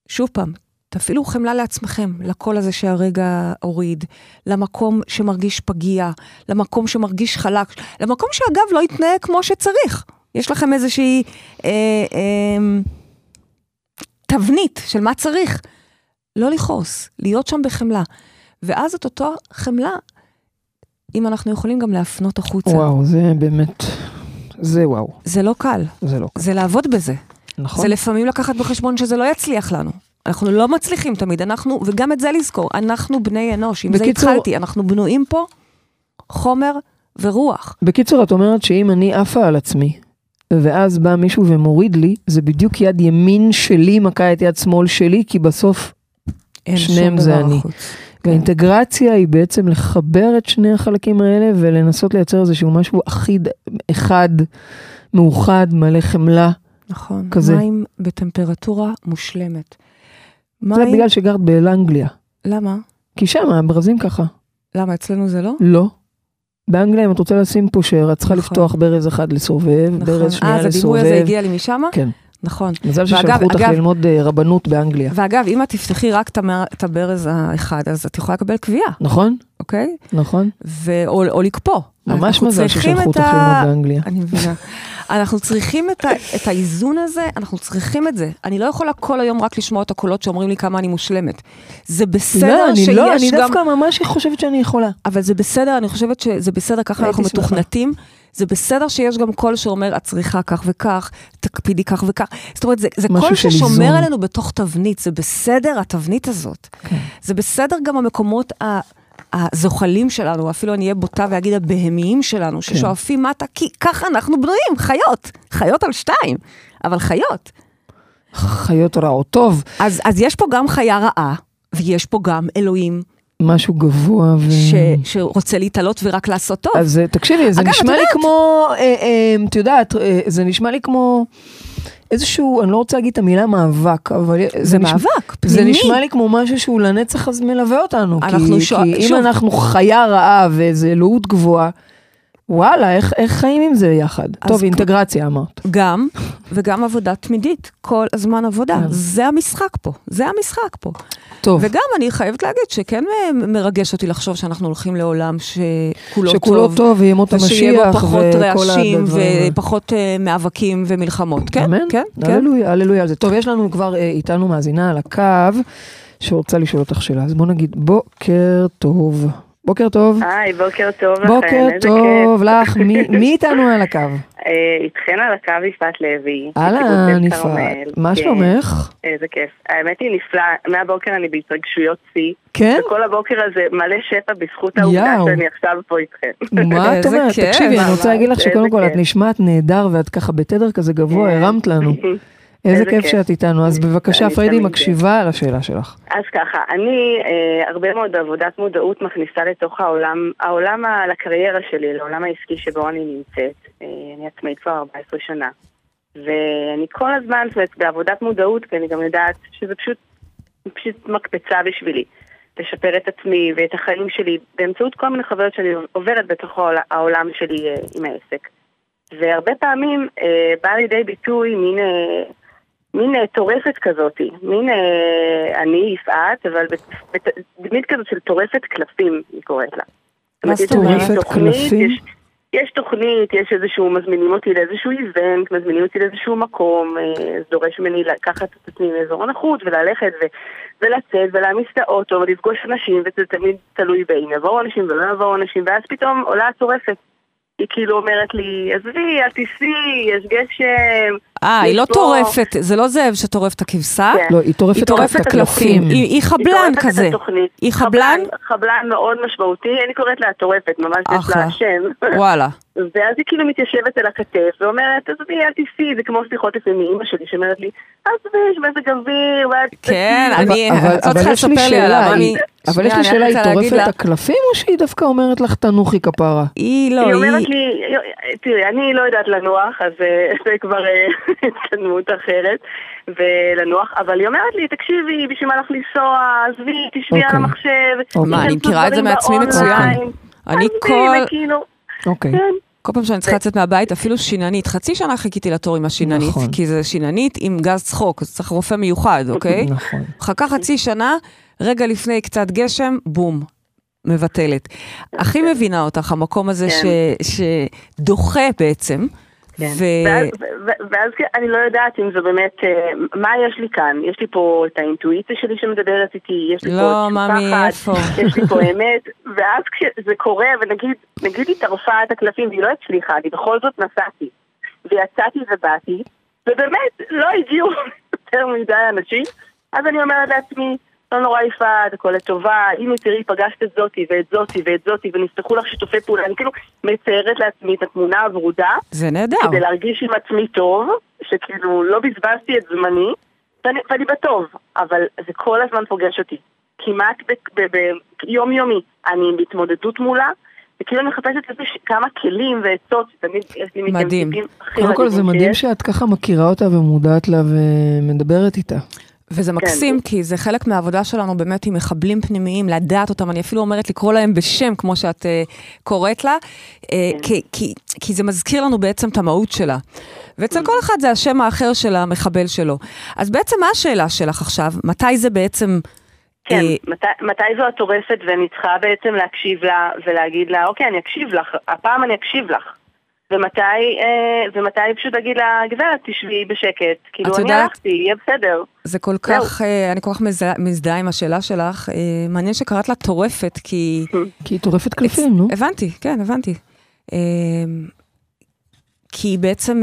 שוב פעם, תפעילו חמלה לעצמכם, לקול הזה שהרגע הוריד, למקום שמרגיש פגיע, למקום שמרגיש חלק, למקום שאגב לא יתנהג כמו שצריך. יש לכם איזושהי אה, אה, תבנית של מה צריך. לא לכעוס, להיות שם בחמלה. ואז את אותו חמלה, אם אנחנו יכולים גם להפנות החוצה. וואו, זה באמת, זה וואו, זה לא קל, זה לא זה לעבוד בזה. נכון. זה לפעמים לקחת בחשבון שזה לא יצליח לנו. אנחנו לא מצליחים תמיד, אנחנו, וגם את זה לזכור, אנחנו בני אנוש, עם זה בקיצור- התחלתי, אנחנו בנויים פה חומר ורוח. בקיצור, את אומרת שאם אני עפה על עצמי, ואז בא מישהו ומוריד לי, זה בדיוק יד ימין שלי מכה את יד שמאל שלי, כי בסוף אין שניהם זה אני. חוץ. והאינטגרציה היא בעצם לחבר את שני החלקים האלה ולנסות לייצר איזשהו משהו אחיד, אחד, מאוחד, מלא חמלה. נכון. כזה. מים בטמפרטורה מושלמת. זה מים, בגלל שגרת באנגליה. למה? כי שם הברזים ככה. למה אצלנו זה לא? לא. באנגליה, אם את רוצה לשים פושר, את צריכה נכון. לפתוח ברז אחד לסובב, ברז נכון. שנייה אז הדימוי הזה לסובב. הגיע לי משם? כן. נכון. מזל ששלחו אותך ללמוד אה, רבנות באנגליה. ואגב, אם את תפתחי רק את הברז האחד, אז את יכולה לקבל קביעה, נכון? אוקיי? נכון? ו- או או לקפוא. ממש מזל ששלחו את אותך ללמוד באנגליה. אני מבינה. אנחנו צריכים את, ה, את האיזון הזה, אנחנו צריכים את זה. אני לא יכולה כל היום רק לשמוע את הקולות שאומרים לי כמה אני מושלמת. זה בסדר לא, אני שיש לא, אני גם... דווקא ממש חושבת שאני יכולה. אבל זה בסדר, אני חושבת שזה בסדר, ככה אנחנו. מתוכנתים. זה בסדר שיש גם קול שאומר, את צריכה כך וכך, תקפידי כך וכך. זאת אומרת, זה, זה קול ששומר איזון. עלינו בתוך תבנית, זה בסדר התבנית הזאת. כן. זה בסדר גם המקומות. הזוחלים שלנו, אפילו אני אהיה בוטה ואגיד הבהמיים שלנו, כן. ששואפים מטה, כי ככה אנחנו בנויים, חיות, חיות על שתיים, אבל חיות. חיות רעות. טוב, אז, אז יש פה גם חיה רעה, ויש פה גם אלוהים משהו גבוה ו... ש, שרוצה להתעלות ורק לעשות טוב. אז אה, תקשיבי, זה אגב, נשמע לי כמו, אה, אה, את יודעת, אה, זה נשמע לי כמו איזשהו, אני לא רוצה להגיד את המילה מאבק, אבל זה נשמע- מאבק, זה פנימי. נשמע לי כמו משהו שהוא לנצח אז מלווה אותנו. אנחנו כי, שואל- כי אם שוב. אנחנו חיה רעה ואיזה אלוהות גבוהה, וואלה, איך, איך חיים עם זה יחד? טוב, אינטגרציה אמרת. גם, וגם עבודה תמידית, כל הזמן עבודה. זה המשחק פה, זה המשחק פה. טוב, וגם אני חייבת להגיד שכן מרגש אותי לחשוב שאנחנו הולכים לעולם שכולו טוב. שכולו טוב וימות ושיהיה המשיח בו פחות רעשים. ופחות אה, מאבקים ומלחמות. כן, אמן? כן, כן. הללויה, הללויה על זה. טוב, יש לנו כבר אה, איתנו מאזינה על הקו, שרוצה לשאול אותך שאלה. אז בוא נגיד בוקר טוב. בוקר טוב. היי, בוקר טוב לכם, בוקר איזה טוב לך. מי- מי איתנו על הקו? אה, איתכן על הקו יפעת לוי. אהלן, יפעת. מה כן, שלומך? איזה כיף. האמת היא נפלא, מהבוקר אני בהתרגשויות שיא. כן? וכל הבוקר הזה מלא שפע בזכות העובדה. שאני עכשיו פה איתכם. מה את אומרת? תקשיבי, אני רוצה להגיד לך שקודם כל את. נשמעת נהדר ואת ככה בתדר כזה גבוה, כן. הרמת לנו. איזה כיף. שאת איתנו. אז בבקשה, פריידי תמיד מקשיבה על השאלה שלך. אז ככה, אני אה, הרבה מאוד עבודת מודעות מכניסה לתוך העולם, העולם ה- לקריירה שלי, לעולם העסקי שבו אני נמצאת. אה, אני עצמאית כבר 14 שנה. ואני כל הזמן, זאת אומרת, בעבודת מודעות, כי אני גם יודעת שזה פשוט, פשוט מקפצה בשבילי. לשפר את עצמי ואת החיים שלי באמצעות כל מיני חוויות שאני עוברת בתוך העול- העולם שלי אה, עם העסק. והרבה פעמים אה, בא לידי ביטוי מין... אה, מין אה, טורפת כזאת, מין אה, אני יפעת, אבל בת- בת- דמית כזאת של טורפת קלפים, היא קוראת לה. מה זאת? תוכנית, קלפים? יש- יש תוכנית, יש איזשהו, מזמינים אותי לאיזשהו איבנט, מזמינים אותי לאיזשהו מקום, אה, זה דורש ממני לקחת את עצמי מאזור הנוחות וללכת ו- ולצאת ולהעמיס את האוטו ולפגוש אנשים, וזה תמיד תלוי באם יבואו אנשים ולא יבואו אנשים, ואז פתאום עולה הטורפת. היא כאילו אומרת לי, עזבי, אל תיסעי, יש גשם. אה, היא יש לא טורפת, זה לא זאב שטורף את הכבשה, כן. לא, היא טורפת היא את הקלפים. היא היא היא חבלן טורפת את כזה. התוכנית. היא חבלן? חבלן מאוד משמעותי, אני קוראת לה טורפת, ממש יש. לה שם. וואלה. ואז היא כאילו מתיישבת על הכתף ואומרת, עזבי, אל תיסעי, זה כמו שיחות לפעמים מאימא שלי שאומרת לי, עזבי, יש מזג אוויר, ואת... כן, תצאי." אני, אבל- את לא צריכה לספר לי שאלה, עליו. היא- אני- אבל יש לי שאלה, היא טורפת את הקלפים או שהיא דווקא אומרת לך תנוחי כפרה? היא לא, היא אומרת היא... לי, תראי, אני לא יודעת לנוח, אז אה, זה כבר אה, התקדמות אחרת, ולנוח, אבל היא אומרת לי, תקשיבי, בשביל מה לך לנסוע, עזבי, תשבי על אוקיי. המחשב, אוקיי. מה, אני מכירה את זה מעצמי מצוין. אני עזבי, כל- אוקיי. כן. כל פעם שאני צריכה לצאת מהבית, אפילו שיננית, חצי שנה חיכיתי לתור עם השיננית, נכון. כי זה שיננית עם גז צחוק, אז צריך רופא מיוחד, אוקיי? נכון. חכה חצי שנה, רגע לפני קצת גשם, בום, מבטלת. הכי מבינה אותך, המקום הזה כן. ש- שדוחה בעצם. כן. ו- ואז, ואז אני לא יודעת אם זה באמת, אה, מה יש לי כאן? יש לי פה את האינטואיציה שלי שמדברת איתי, יש לי פה לא, את ממי, פחד, איפה? יש לי פה אמת, ואז כשזה קורה, ונגיד, נגיד היא טרפה את הקלפים והיא לא הצליחה, אני בכל זאת נסעתי, ויצאתי ובאתי, ובאמת לא הגיעו יותר מדי אנשים, אז אני אומרת לעצמי, לא נורא יפעת, הכל לטובה, הנה תראי, פגשת את זאתי ואת זאתי ואת זאתי, ונפתחו לך שיתופי פעולה, אני כאילו מציירת לעצמי את התמונה הוורודה, זה נהדר. כדי להרגיש עם עצמי טוב, שכאילו לא בזבזתי את זמני, ואני, ואני בטוב, אבל זה כל הזמן פוגש אותי. כמעט ב- ב- ב- יומיומי, אני בהתמודדות מולה, וכאילו אני מחפשת איזה כמה כלים ועצות, שתמיד יש לי מדהים. קודם כל זה מדהים. שאת ככה מכירה אותה ומודעת לה ומדברת איתה. וזה מקסים, כי זה חלק מהעבודה שלנו באמת עם מחבלים פנימיים, לדעת אותם, אני אפילו אומרת לקרוא להם בשם, כמו שאת uh, קוראת לה, uh, כי, כי, כי זה מזכיר לנו בעצם את המהות שלה. ואצל כל אחד זה השם האחר של המחבל שלו. אז בעצם מה השאלה שלך עכשיו? מתי זה בעצם... כן, אה, מתי, מתי זו הטורפת ואני צריכה בעצם להקשיב לה ולהגיד לה, אוקיי, אני אקשיב לך, הפעם אני אקשיב לך. ומתי, אה, ומתי פשוט אגיד לה, גברת, תשבי בשקט. כאילו, אני יודעת- הלכתי, יהיה בסדר. זה כל כך, אה, אני כל כך מזדהה- עם השאלה שלך. אה, מעניין שקראת לה טורפת, כי... כי היא טורפת קלפים, נו. הבנתי, כן, הבנתי. כי היא בעצם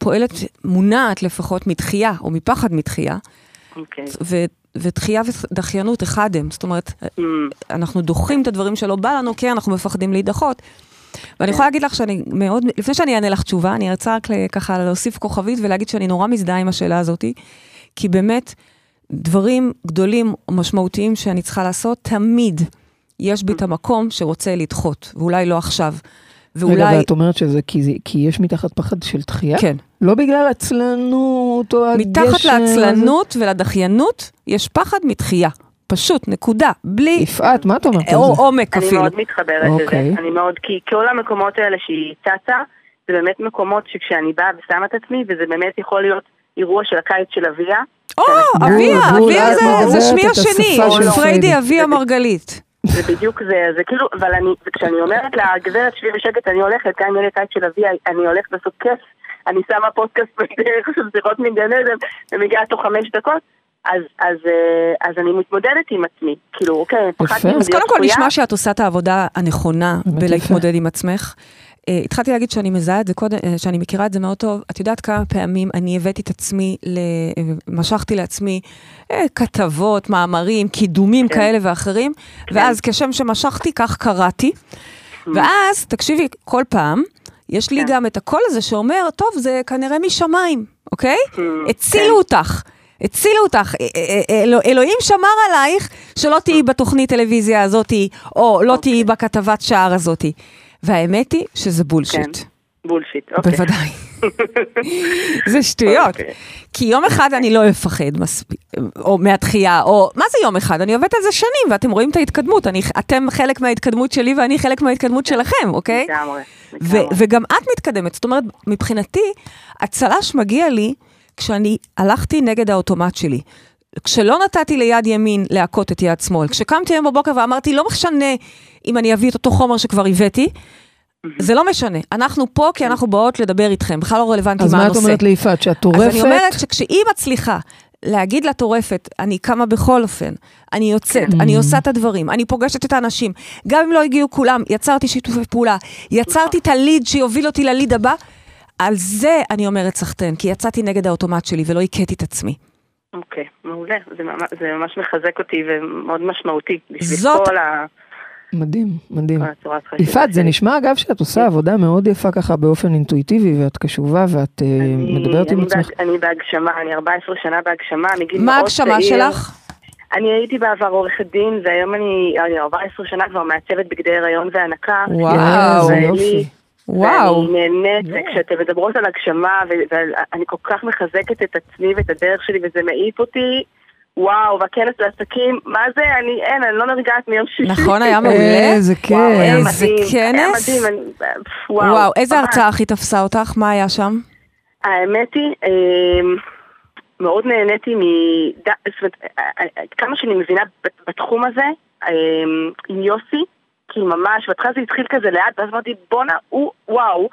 פועלת, מונעת לפחות מתחייה, או מפחד מתחייה, אוקיי. ודחייה ודחיינות אחד הם. זאת אומרת, Mm, אנחנו דוחים את הדברים שלא בא לנו, כי אנחנו מפחדים להידחות. ואני יכולה להגיד לך שאני מאוד, לפני שאני אענה לך תשובה, אני רוצה רק ככה להוסיף כוכבית ולהגיד שאני נורא מזדהה עם השאלה הזאת, כי באמת, דברים גדולים ומשמעותיים שאני צריכה לעשות, תמיד יש בי את המקום שרוצה לדחות, ואולי לא עכשיו. רגע, ואולי, ואת אומרת שזה כי זה- כי יש מתחת פחד של דחייה? כן, לא בגלל עצלנות או הגשם? מתחת? לעצלנות ולדחיינות, יש פחד מתחייה. פשוט, נקודה. בלי יפעת, מה את אומרת על או זה? עומק אני אפילו. מאוד מתחברת אוקיי. לזה. אני מאוד, כי כל המקומות האלה שהיא צצה, זה באמת מקומות שכשאני באה ושמה את עצמי, וזה באמת יכול להיות אירוע של הקיץ של אביה. או, בול, אביה, בול, אביה את זה- זה שמי השני, פריידי. אביה מרגלית. זה בדיוק זה, זה כאילו, אבל אני, כשאני אומרת לה, גברת שבי בשקט, אני הולכת, גם אם יהיה לי קיץ של אביה, אני הולכת לעשות כיף, אני שמה פודקאסט בדרך של שיחות מגן עדן, ומגיעה תוך חמש דקות, אז, אז, אה, אז אני מתמודדת עם עצמי. כאילו, אוקיי, פחדתי אז אז להיות קודם כל. נשמע שאת עושה את העבודה הנכונה בלהתמודד עם עצמך. אה, התחלתי להגיד שאני מזהה את זה קודם, אה, שאני מכירה את זה מאוד טוב. את יודעת כמה פעמים אני הבאתי את עצמי, ל- משכתי לעצמי אה, כתבות, מאמרים, קידומים כן. כאלה ואחרים, ואז כשם שמשכתי, כך קראתי. ואז, תקשיבי, כל פעם, יש לי כן. גם את הקול הזה שאומר, טוב, זה כנראה משמיים, אוקיי? כן. הצילו אותך. הצילו אותך, אה, אה, אה, אלו- אלוהים שמר עלייך שלא תהיי בתוכנית טלוויזיה הזאתי, או לא אוקיי. תהיי בכתבת שער הזאתי. והאמת היא שזה בולשיט. בולשיט, אוקיי. בוודאי. זה שטויות. אוקיי. כי יום אחד אני לא אפחד מספיק, או מהתחייה, או מה זה יום אחד? אני עובדת על זה שנים, ואתם רואים את ההתקדמות. אני, אתם חלק מההתקדמות שלי ואני חלק מההתקדמות שלכם, אוקיי? לגמרי. וגם את מתקדמת. זאת אומרת, מבחינתי, הצל"ש מגיע לי כשאני הלכתי נגד האוטומט שלי. כשלא נתתי ליד ימין להכות את יד שמאל. כשקמתי היום בבוקר ואמרתי, לא משנה אם אני אביא את אותו חומר שכבר הבאתי, זה לא משנה. אנחנו פה כי אנחנו באות לדבר איתכם, בכלל לא רלוונטי אז מה מה את הנושא. אומרת ליפעת? שאת אז טורפת? אני אומרת שכשהיא מצליחה להגיד לטורפת, אני קמה בכל אופן, אני יוצאת, כן. אני עושה את הדברים, אני פוגשת את האנשים, גם אם לא הגיעו כולם, יצרתי שיתופי פעולה, יצרתי את הליד שיוביל אותי לליד הבא, על זה אני אומרת סחטיין, כי יצאתי נגד האוטומט שלי ולא הכיתי את עצמי. אוקיי, מעולה. זה ממש, זה ממש מחזק אותי ומאוד משמעותי. בשביל זאת- כל ה- מדהים, מדהים. יפעת, זה. נשמע אגב שאת עושה עבודה מאוד יפה ככה באופן אינטואיטיבי, ואת קשובה ואת אה, אני- מדברת עם אני עצמך. בהג- אני בהגשמה, אני 14 שנה בהגשמה, מגיל מאוד מה צעיר. ההגשמה שלך? אני הייתי בעבר עורכת דין, והיום אני, אני 14 שנה כבר מעצבת בגדי הריון והנקה. וואו, יופי. וואו. ואני נהנית, וכשאתן מדברות על הגשמה, ואני כל כך מחזקת את עצמי ואת הדרך שלי, וזה מעיף אותי. וואו, והכנס לעסקים, מה זה? אני, אין, אני לא נרגעת מיום שישי. נכון, היה מעולה. איזה כיף. וואו, היה איזה מדהים, היה כנס. מדהים, וואו. וואו, איזה. הרצאה הכי תפסה אותך? מה היה שם? האמת היא, אמ, מאוד נהניתי מ... זאת אומרת, אה, אה, כמה שאני מבינה בת- בתחום הזה, אמ, עם יוסי, כי ממש, בהתחלה זה התחיל כזה לאט, ואז אמרתי, בואנה, הוא, וואו.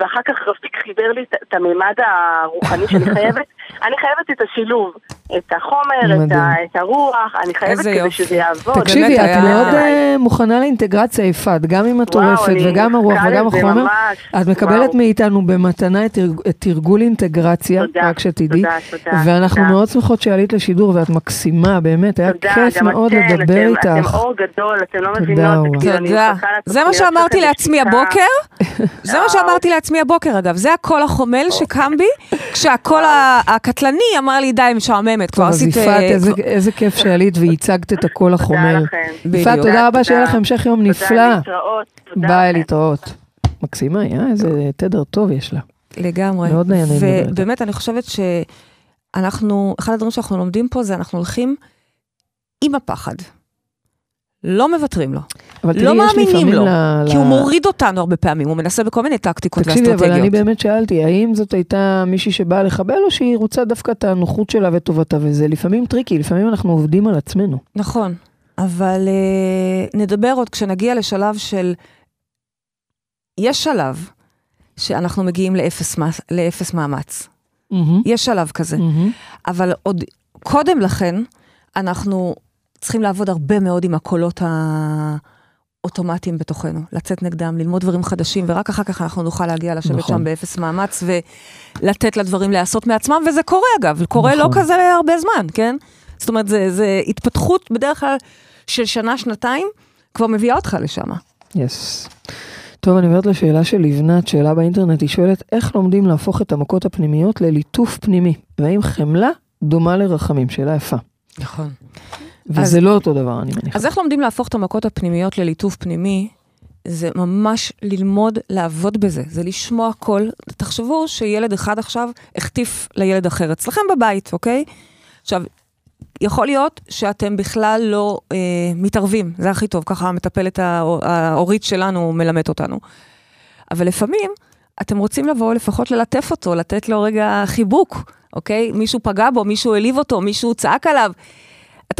ואחר כך רפיק חיבר לי את- את הממד הרוחני שאני חייבת, אני חייבת את השילוב, את החומר, את. ה, את הרוח, אני חייבת כדי יופי. שזה יעבוד. תקשיבי, את היה- מאוד אה, מוכנה לאינטגרציה יפעת, גם עם הטורפת וגם הרוח וגם החומר. ממש, את מקבלת וואו. מאיתנו במתנה את תרג- את תרגול אינטגרציה, תודה, רק שתדעי. תודה, תודה, ואנחנו תודה. מאוד שמחות שעלית לשידור ואת מקסימה, באמת, היה תודה, כיף מאוד אתן, לדבר אתם, אתם איתך. אור גדול, אתם לא תודה, מבינות. כאילו, תודה. זה מה שאמרתי לעצמי. הבוקר, זה מה שאמרתי לעצמי הבוקר אגב, זה הקול החומל שקם בי, כשהקול הקטלני אמר לי די משעמם הקודמת, כבר טוב, אז עשית... יפעת, אה, איזה- כיף שעלית וייצגת את הקול תודה החומל. לכם. יפעת, תודה רבה, שיהיה תודה. לך המשך יום נפלא. תודה, להתראות. תודה ביי. להתראות. מקסימה, היא, אה? איזה תדר טוב יש לה. לגמרי. מאוד נהנה לדבר. ובאמת, אני חושבת שאנחנו, אחד הדברים שאנחנו לומדים פה זה אנחנו הולכים עם הפחד. לא מוותרים לו, אבל לא מאמינים לו, ל- כי הוא מוריד אותנו הרבה פעמים, הוא מנסה בכל מיני טקטיקות תקשיבי, אבל אני ואסטרטגיות. באמת שאלתי, האם זאת הייתה מישהי שבאה לחבל, או שהיא רוצה דווקא את הנוחות שלה וטובתה, וזה לפעמים טריקי, לפעמים אנחנו עובדים על עצמנו. נכון, אבל אה, נדבר עוד כשנגיע לשלב של... יש שלב שאנחנו מגיעים לאפס, לאפס מאמץ. מהמם, יש שלב כזה. מהמם. אבל עוד קודם לכן, אנחנו צריכים לעבוד הרבה מאוד עם הקולות האוטומטיים בתוכנו, לצאת נגדם, ללמוד דברים חדשים, ורק אחר כך אנחנו נוכל להגיע לשבת נכון. שם באפס מאמץ ולתת לדברים להיעשות מעצמם, וזה קורה אגב, קורה לא נכון. כזה הרבה זמן, כן? זאת אומרת, זה, זה התפתחות בדרך כלל של שנה, שנתיים, כבר מביאה אותך לשם. יס. טוב, אני עוברת לשאלה של לבנת, שאלה באינטרנט, היא שואלת, איך לומדים להפוך את המכות הפנימיות לליטוף פנימי? והאם חמלה דומה לרחמים? שאלה יפה. נכון. וזה לא אותו דבר, אני מניחה. אז איך לומדים להפוך את המכות הפנימיות לליטוף פנימי? זה ממש ללמוד לעבוד בזה, זה לשמוע קול. תחשבו שילד אחד עכשיו החטיף לילד אחר אצלכם בבית, אוקיי? עכשיו, יכול להיות שאתם בכלל לא אה, מתערבים, זה הכי טוב, ככה המטפלת ההור- ההורית שלנו מלמדת אותנו. אבל לפעמים אתם רוצים לבוא לפחות ללטף אותו, לתת לו רגע חיבוק, אוקיי? מישהו פגע בו, מישהו העליב אותו, מישהו צעק עליו.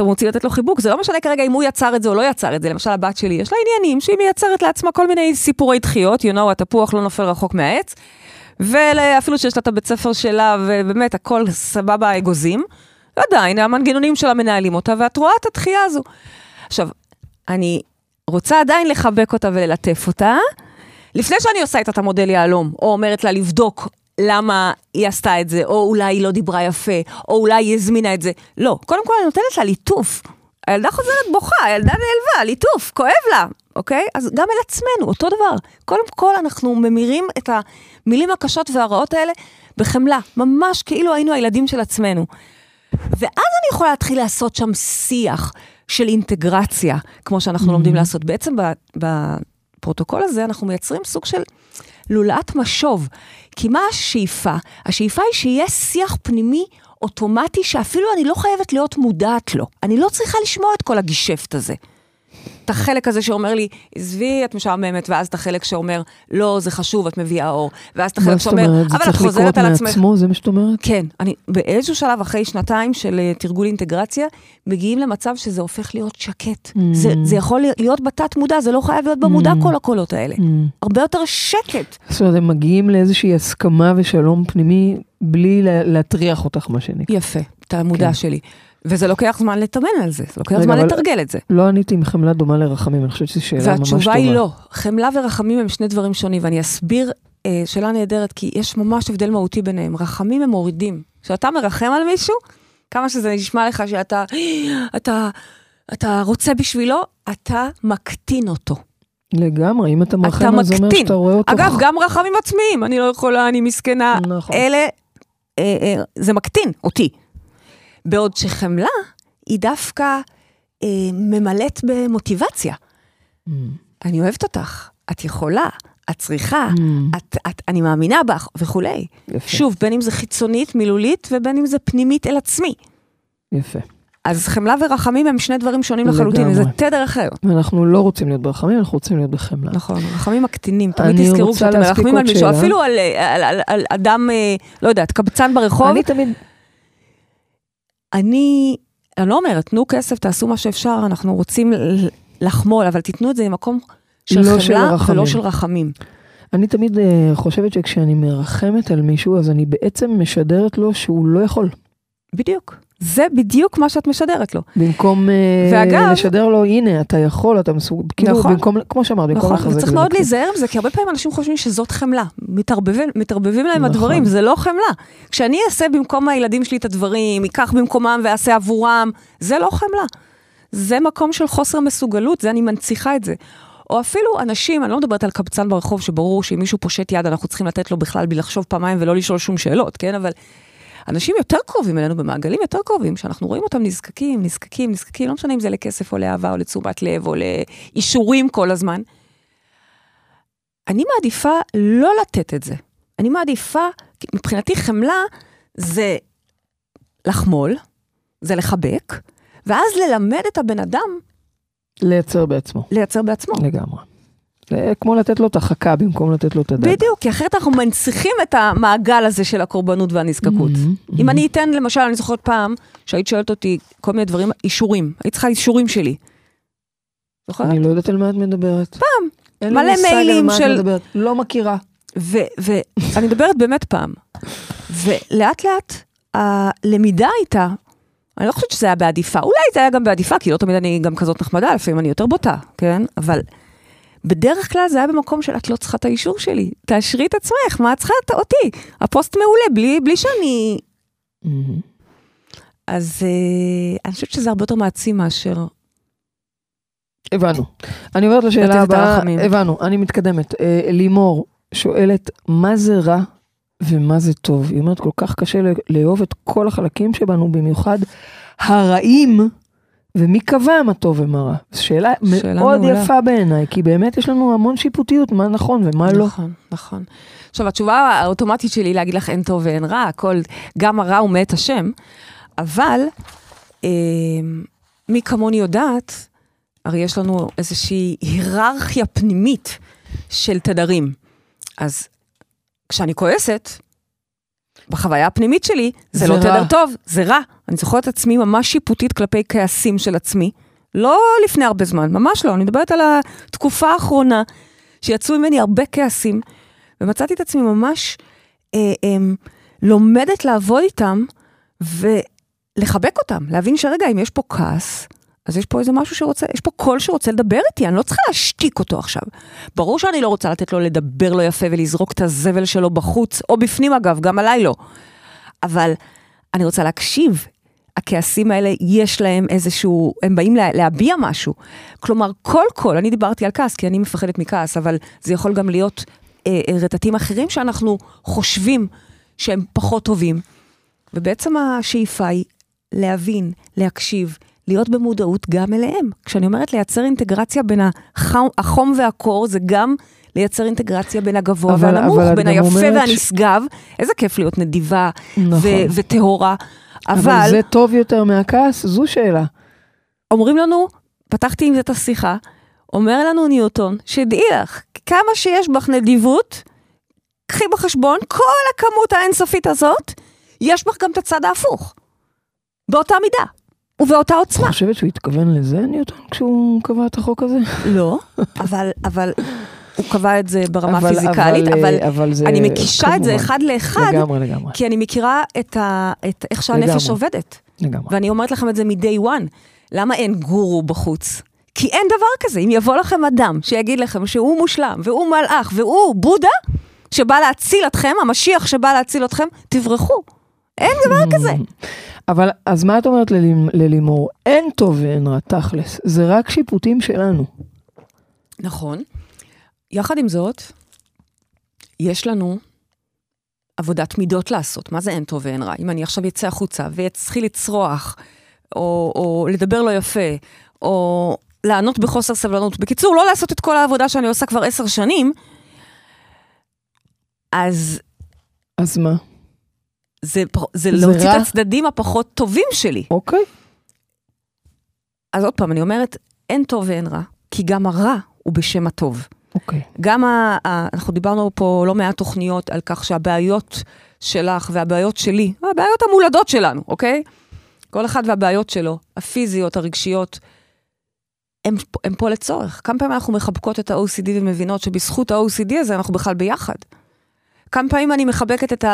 אתם רוצים לתת לו חיבוק, זה לא משנה כרגע אם הוא יצר את זה או לא יצר את זה. למשל, הבת שלי, יש לה עניינים שהיא מייצרת לעצמה כל מיני סיפורי דחיות, you know, התפוח לא נופל רחוק מהעץ, ואפילו שיש לה את הבית ספר שלה, ובאמת, הכל סבבה אגוזים, ועדיין המנגנונים שלה מנהלים אותה, ואת רואה את הדחייה הזו. עכשיו, אני רוצה עדיין לחבק אותה וללטף אותה, לפני שאני עושה איתה את המודל יהלום, או אומרת לה לבדוק למה היא עשתה את זה, או אולי היא לא דיברה יפה, או אולי היא הזמינה את זה. לא, קודם כל אני נותנת לה ליטוף. הילדה חוזרת בוכה, הילדה נעלבה, ליטוף, כואב לה, אוקיי? אז גם אל עצמנו, אותו דבר. קודם כל אנחנו ממירים את המילים הקשות והרעות האלה בחמלה, ממש כאילו היינו הילדים של עצמנו. ואז אני יכולה להתחיל לעשות שם שיח של אינטגרציה, כמו שאנחנו לומדים לעשות. בעצם בפרוטוקול הזה אנחנו מייצרים סוג של לולאת משוב. כי מה השאיפה? השאיפה היא שיהיה שיח פנימי אוטומטי שאפילו אני לא חייבת להיות מודעת לו. אני לא צריכה לשמוע את כל הגישפט הזה. את החלק הזה שאומר לי, עזבי, את משעממת, ואז את החלק שאומר, לא, זה חשוב, את מביאה אור. ואז את מה החלק זאת שאומר, אומרת? זה אבל את צריך חוזרת לקרות על עצמך. מעצמו, זה מה שאת אומרת? כן, אני באיזשהו שלב, אחרי שנתיים של אה, תרגול אינטגרציה, מגיעים למצב שזה הופך להיות שקט. Mm. זה, זה יכול להיות בתת מודע, זה לא חייב להיות במודע כל הקולות האלה. Mm. הרבה יותר שקט. זאת אומרת, הם מגיעים לאיזושהי הסכמה ושלום פנימי, בלי לה- להטריח אותך, מה שנקרא. יפה, את המודע כן. שלי. וזה לוקח זמן לתאמן על זה, זה לוקח רגע, זמן לתרגל את זה. לא עניתי אם חמלה דומה לרחמים, אני חושבת שזו שאלה ממש טובה. והתשובה היא לא. חמלה ורחמים הם שני דברים שונים, ואני אסביר, אה, שאלה נהדרת, כי יש ממש הבדל מהותי ביניהם. רחמים הם מורידים. כשאתה מרחם על מישהו, כמה שזה נשמע לך שאתה אתה, אתה רוצה בשבילו, אתה מקטין אותו. לגמרי, אם אתה מרחם, אתה אז זה אומר. שאתה רואה אותו. אגב, גם רחמים עצמיים, אני לא יכולה, אני מסכנה. נכון. אלה, אה, אה, זה מקטין אותי. בעוד שחמלה היא דווקא אה, ממלאת במוטיבציה. Mm. אני אוהבת אותך, את יכולה, את צריכה, Mm. את, את, אני מאמינה בך וכולי. יפה, שוב, בין אם זה חיצונית, מילולית, ובין אם זה פנימית אל עצמי. יפה. אז חמלה ורחמים הם שני דברים שונים לחלוטין. זה תדר אחר. ואנחנו לא רוצים להיות ברחמים, אנחנו רוצים להיות בחמלה. נכון, רחמים מקטינים, תמיד תזכרו כשאתם מרחמים על מישהו. אפילו על, על, על, על אדם, אה, לא יודעת, קבצן ברחוב, אני תמיד, אני, אני לא אומרת, תנו כסף, תעשו מה שאפשר, אנחנו רוצים לחמול, אבל תיתנו את זה ממקום של לא של חמלה רחמים. ולא של רחמים. אני תמיד אה, חושבת שכשאני מרחמת על מישהו, אז אני בעצם משדרת לו שהוא לא יכול. בדיוק. זה בדיוק מה שאת משדרת לו. במקום אה, ואגב- לשדר לו, הנה, אתה יכול, אתה מסוג... כאילו, נכון. במקום, כמו שאמרת, במקום נכון, לחזק וצריך מאוד ולהקטין. להיזהר עם זה, כי הרבה פעמים אנשים חושבים שזאת חמלה. מתערבבים, מתערבבים להם נכון. הדברים, זה לא חמלה. כשאני אעשה במקום הילדים שלי את הדברים, אקח במקומם ואעשה עבורם, זה לא חמלה. זה מקום של חוסר מסוגלות, זה אני מנציחה את זה. או אפילו אנשים, אני לא מדברת על קבצן ברחוב, שברור שאם מישהו פושט יד, אנחנו צריכים לתת לו בכלל בלי לחשוב פעמיים ולא לשאול שום שאלות, כן? אבל אנשים יותר קרובים אלינו, במעגלים יותר קרובים, שאנחנו רואים אותם נזקקים, נזקקים, נזקקים, לא משנה אם זה לכסף או לאהבה או לתשומת לב או לאישורים כל הזמן. אני מעדיפה לא לתת את זה. אני מעדיפה, מבחינתי חמלה זה לחמול, זה לחבק, ואז ללמד את הבן אדם לייצר בעצמו, לייצר בעצמו. לגמרי. זה כמו לתת לו את החכה במקום לתת לו את הדג. בדיוק, כי אחרת אנחנו מנציחים את המעגל הזה של הקורבנות והנזקקות. Mhm, אם mhm. אני אתן, למשל, אני זוכרת פעם, שהיית שואלת אותי כל מיני דברים, אישורים. היית צריכה אישורים שלי. זוכרת? אני לא יודעת על מה את מדברת. פעם. אין מלא לי מושג מיילים על מה של- את מדברת. לא מכירה. ואני מדברת באמת פעם. ולאט לאט הלמידה הייתה, אני לא חושבת שזה היה בעדיפה, אולי זה היה גם בעדיפה, כי לא תמיד אני גם כזאת נחמדה, לפעמים אני יותר בוטה, כן? אבל בדרך כלל זה היה במקום של את לא צריכה את האישור שלי, תאשרי את עצמך, מה את צריכה את- אותי? הפוסט מעולה, בלי, בלי שאני... Mhm. אז אה, אני חושבת שזה הרבה יותר מעצים מאשר... הבנו. אני עוברת לשאלה הבאה. הבנו, אני מתקדמת. אה, לימור שואלת, מה זה רע ומה זה טוב? היא אומרת, כל כך קשה לאהוב את כל החלקים שבנו, במיוחד הרעים, ומי קבע מה טוב ומה רע? זו שאלה, שאלה מאוד מעולה. יפה בעיניי, כי באמת יש לנו המון שיפוטיות, מה נכון ומה לא. נכון, נכון. עכשיו, התשובה האוטומטית שלי היא להגיד לך אין טוב ואין רע, הכל, גם הרע הוא מאת השם, אבל אה, מי כמוני יודעת, הרי יש לנו איזושהי היררכיה פנימית של תדרים. אז כשאני כועסת, בחוויה הפנימית שלי, זה, זה לא. תדר טוב, זה רע. אני זוכרת את עצמי ממש שיפוטית כלפי כעסים של עצמי. לא לפני הרבה זמן, ממש לא. אני מדברת על התקופה האחרונה, שיצאו ממני הרבה כעסים, ומצאתי את עצמי ממש אה, אה, לומדת לעבוד איתם ולחבק אותם, להבין שרגע, אם יש פה כעס, אז יש פה איזה משהו שרוצה, יש פה קול שרוצה לדבר איתי, אני לא צריכה להשתיק אותו עכשיו. ברור שאני לא רוצה לתת לו לדבר לא יפה ולזרוק את הזבל שלו בחוץ, או בפנים אגב, גם עליי לא. אבל אני רוצה להקשיב. הכעסים האלה, יש להם איזשהו, הם באים לה, להביע משהו. כלומר, כל קול, אני דיברתי על כעס, כי אני מפחדת מכעס, אבל זה יכול גם להיות אה, אה, רטטים אחרים שאנחנו חושבים שהם פחות טובים. ובעצם השאיפה היא להבין, להקשיב, להיות במודעות גם אליהם. כשאני אומרת לייצר אינטגרציה בין החום, החום והקור, זה גם לייצר אינטגרציה בין הגבוה אבל- והנמוך, אבל בין היפה אומרת והנשגב. איזה כיף להיות נדיבה נכון. ו- וטהורה. אבל אבל זה טוב יותר מהכעס? זו שאלה. אומרים לנו, פתחתי עם זה את השיחה, אומר לנו ניוטון, שדעי לך, כמה שיש בך נדיבות, קחי בחשבון, כל הכמות האינסופית הזאת, יש בך גם את הצד ההפוך. באותה מידה, ובאותה את עוצמה. חושבת שהוא התכוון לזה, ניוטון, כשהוא קבע את החוק הזה? לא, אבל, אבל הוא קבע את זה ברמה אבל- הפיזיקלית, אבל, אבל, אבל זה... אני מקישה את זה כמובן. אחד לאחד, לגמרי, לגמרי. כי אני מכירה את, ה, את איך שהנפש לגמרי. עובדת. לגמרי. ואני אומרת לכם את זה מ-day one. למה אין גורו בחוץ? כי אין דבר כזה. אם יבוא לכם אדם שיגיד לכם שהוא מושלם, והוא מלאך, והוא בודה, שבא להציל אתכם, המשיח שבא להציל אתכם, תברחו. אין דבר כזה. אבל אז מה את אומרת ללימ- ללימור? אין טוב ואין רע, תכלס. זה רק שיפוטים שלנו. נכון. יחד עם זאת, יש לנו עבודת מידות לעשות. מה זה אין טוב ואין רע? אם אני עכשיו אצא החוצה ואתחיל לצרוח, או, או לדבר לא יפה, או לענות בחוסר סבלנות, בקיצור, לא לעשות את כל העבודה שאני עושה כבר עשר שנים, אז אז מה? זה, זה זה להוציא רע? את הצדדים הפחות טובים שלי. אוקיי. אז עוד פעם, אני אומרת, אין טוב ואין רע, כי גם הרע הוא בשם הטוב. אוקיי. גם ה, ה, אנחנו דיברנו פה לא מעט תוכניות על כך שהבעיות שלך והבעיות שלי, הבעיות המולדות שלנו, אוקיי? כל אחד והבעיות שלו, הפיזיות, הרגשיות, הם, הם פה לצורך. כמה פעמים אנחנו מחבקות את ה-OCD ומבינות שבזכות ה-OCD הזה אנחנו בכלל ביחד. כמה פעמים אני מחבקת את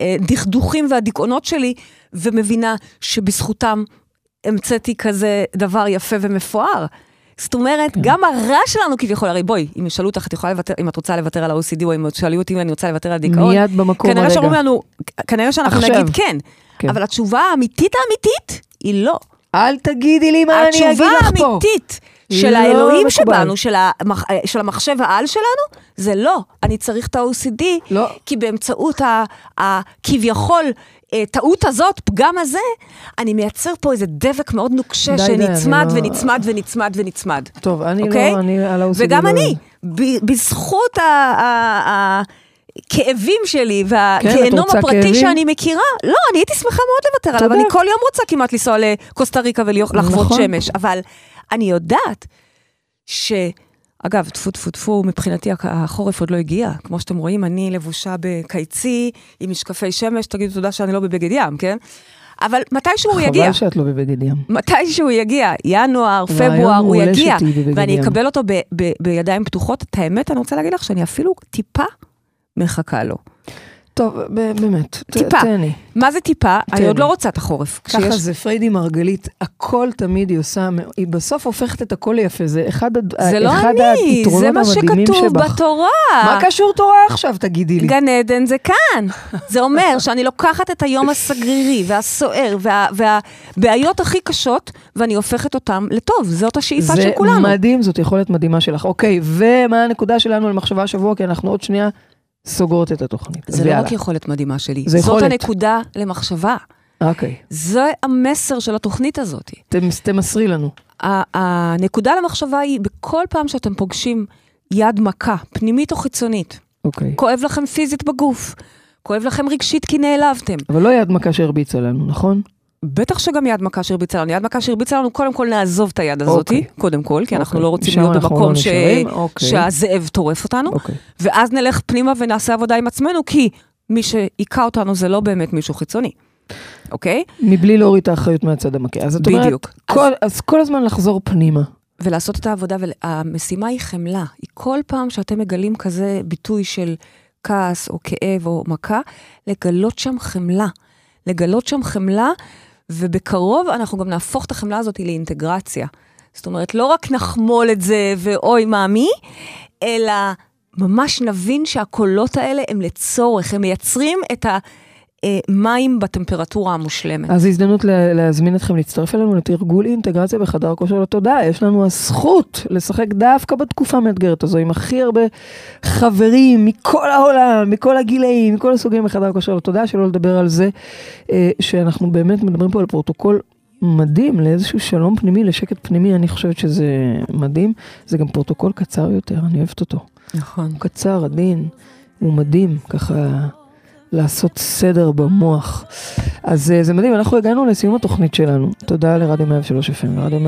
הדכדוכים והדיכאונות שלי ומבינה שבזכותם המצאתי כזה דבר יפה ומפואר. זאת אומרת, גם הרע שלנו כביכול, הרי בואי, אם ישאלו אותך, את יכולה לוותר, אם את רוצה לוותר על ה-OCD, או אם שאלו אותי אם אני רוצה לוותר על הדיכאון, מיד במקום כנראה שאומרים הרגע. לנו, כנראה שאנחנו עכשיו. נגיד כן. כן. אבל התשובה האמיתית האמיתית היא לא. אל תגידי לי מה אני אגיד התשובה לך פה. האמיתית של לא האלוהים מקובל. שבנו, של, המח... של המחשב העל שלנו? זה לא. אני צריך את ה-OCD, לא. כי באמצעות ה... ה... כביכול... אה, טעות הזאת, פגם הזה, אני מייצר פה איזה דבק מאוד נוקשה די, די, אני שנצמד לא- ונצמד ונצמד ונצמד. טוב, אני אוקיי? לא, אני על ה-OCD וגם לא- אני, ב- בזכות הכאבים שלי כן, והגיהנום רוצה הפרטי כאבים? שאני מכירה, לא, אני הייתי שמחה מאוד לוותר עליו. אני כל יום רוצה כמעט לנסוע לקוסטה ריקה ולחוות נכון. שמש, אבל אני יודעת ש... אגב, טפו טפו טפו, מבחינתי הח- החורף עוד לא הגיע. כמו שאתם רואים, אני לבושה בקיצי, עם משקפי שמש, תגידו תודה שאני לא בבגד ים, כן? אבל מתישהו הוא יגיע. חבל שאת לא בבגד ים. מתישהו יגיע, ינואר, פברואר, הוא יגיע, ואני ים. אקבל אותו ב- ב- בידיים פתוחות. את האמת, אני רוצה להגיד לך שאני אפילו טיפה מחכה לו. טוב, באמת, טיפה. תהני. מה זה טיפה? אני תן עוד. לא רוצה את החורף. ככה כשיש- זה פריידי מרגלית, הכל תמיד היא עושה, היא בסוף הופכת את הכל ליפה, זה אחד, זה לא אחד אני, זה מה שכתוב שבך. בתורה. מה קשור תורה עכשיו, תגידי לי? גן עדן זה כאן. זה אומר שאני לוקחת את היום הסגרירי והסוער וה- והבעיות הכי קשות, ואני הופכת אותם לטוב. זאת השאיפה של כולנו. זה מדהים, זאת יכולת מדהימה שלך. אוקיי, ומה הנקודה שלנו למחשבה השבוע? כי אנחנו עוד שנייה סוגרות את התוכנית. זה לא ויאללה. רק יכולת מדהימה שלי, זאת יכולת. הנקודה למחשבה. אוקיי, זה המסר של התוכנית הזאת. תמ- תמסרי לנו. הנקודה למחשבה היא, בכל פעם שאתם פוגשים יד מכה, פנימית או חיצונית, אוקיי. כואב לכם פיזית בגוף, כואב לכם רגשית כי נעלבתם. אבל לא יד מכה שהרביצה לנו, נכון? בטח שגם יד מכה שהרביצה לנו. יד מכה שהרביצה לנו, קודם כל נעזוב את היד הזאת, אוקיי. קודם כל, כי אנחנו אוקיי. לא רוצים להיות במקום לא ש... נשארים, אוקיי. שהזאב טורף אותנו, אוקיי. ואז נלך פנימה ונעשה עבודה עם עצמנו, כי מי שהיכה אותנו זה לא באמת מישהו חיצוני, אוקיי? מבלי להוריד את האחריות מהצד המכה. אז את אומרת, בדיוק. כל, אז כל הזמן לחזור פנימה. ולעשות את העבודה, והמשימה היא חמלה. היא כל פעם שאתם מגלים כזה ביטוי של כעס או כאב או מכה, לגלות שם חמלה. לגלות שם חמלה, ובקרוב אנחנו גם נהפוך את החמלה הזאת לאינטגרציה. זאת אומרת, לא רק נחמול את זה ואוי מאמי, אלא ממש נבין שהקולות האלה הם לצורך, הם מייצרים את המים בטמפרטורה המושלמת. אז הזדמנות לה- להזמין אתכם להצטרף אלינו לתרגול אינטגרציה בחדר כושר לתודעה. יש לנו הזכות לשחק דווקא בתקופה המאתגרת הזו עם הכי הרבה חברים מכל העולם, מכל הגילאים, מכל הסוגים בחדר כושר לתודעה, שלא לדבר על זה אה, שאנחנו באמת מדברים פה על פרוטוקול. מדהים לאיזשהו שלום פנימי, לשקט פנימי, אני חושבת שזה מדהים. זה גם פרוטוקול קצר יותר, אני אוהבת אותו. נכון. הוא קצר, עדין, הוא מדהים, ככה לעשות סדר במוח. אז אה, זה מדהים, אנחנו הגענו לסיום התוכנית שלנו. תודה לרדיו 103 FM ורדיו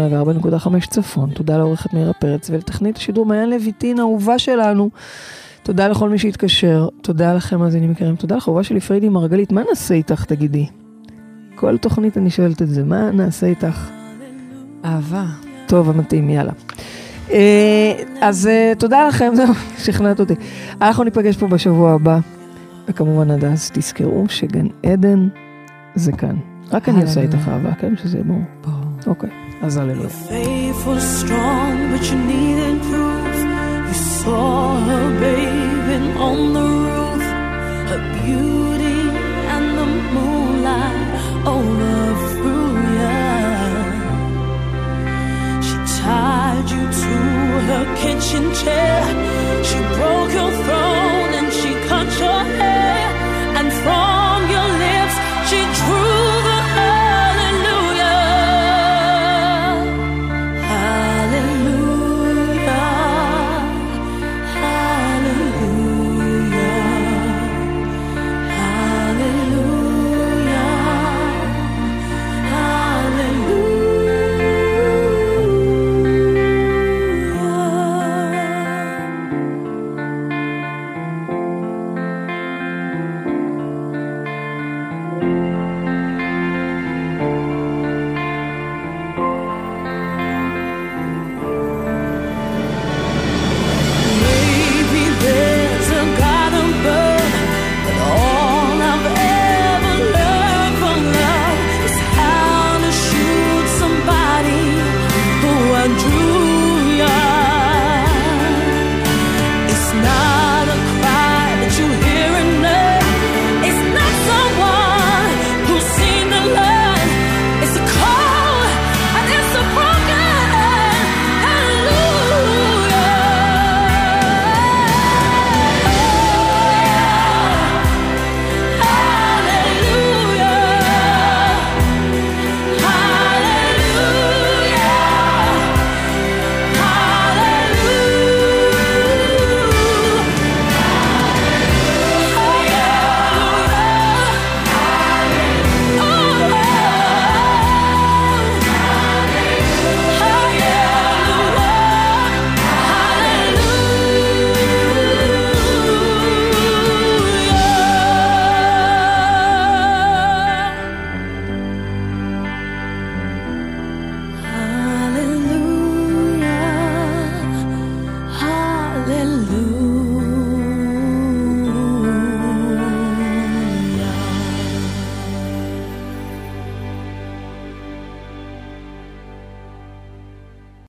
104.5 צפון. תודה לעורכת מאירה פרץ ולתכנית השידור מעיין לויטין, האהובה שלנו. תודה לכל מי שהתקשר, תודה לכם מאזינים יקרים, תודה לך, אהובה שלי פריידי מרגלית, מה נעשה איתך תגידי? כל תוכנית אני שואלת את זה, מה נעשה איתך? אהבה. טוב, המתאים, יאללה. אה, אז אה, תודה לכם, זהו, שכנעת אותי. אנחנו ניפגש פה בשבוע הבא, וכמובן עד אז תזכרו שגן עדן זה כאן. רק אני עושה איתך אהבה, כן? שזה יהיה ברור. ברור. אוקיי, אז הללויה. saw her bathing on the roof, her beauty and the moonlight overthrew you. She tied you to her kitchen chair, she broke your throne. hair, and from your lips she drew.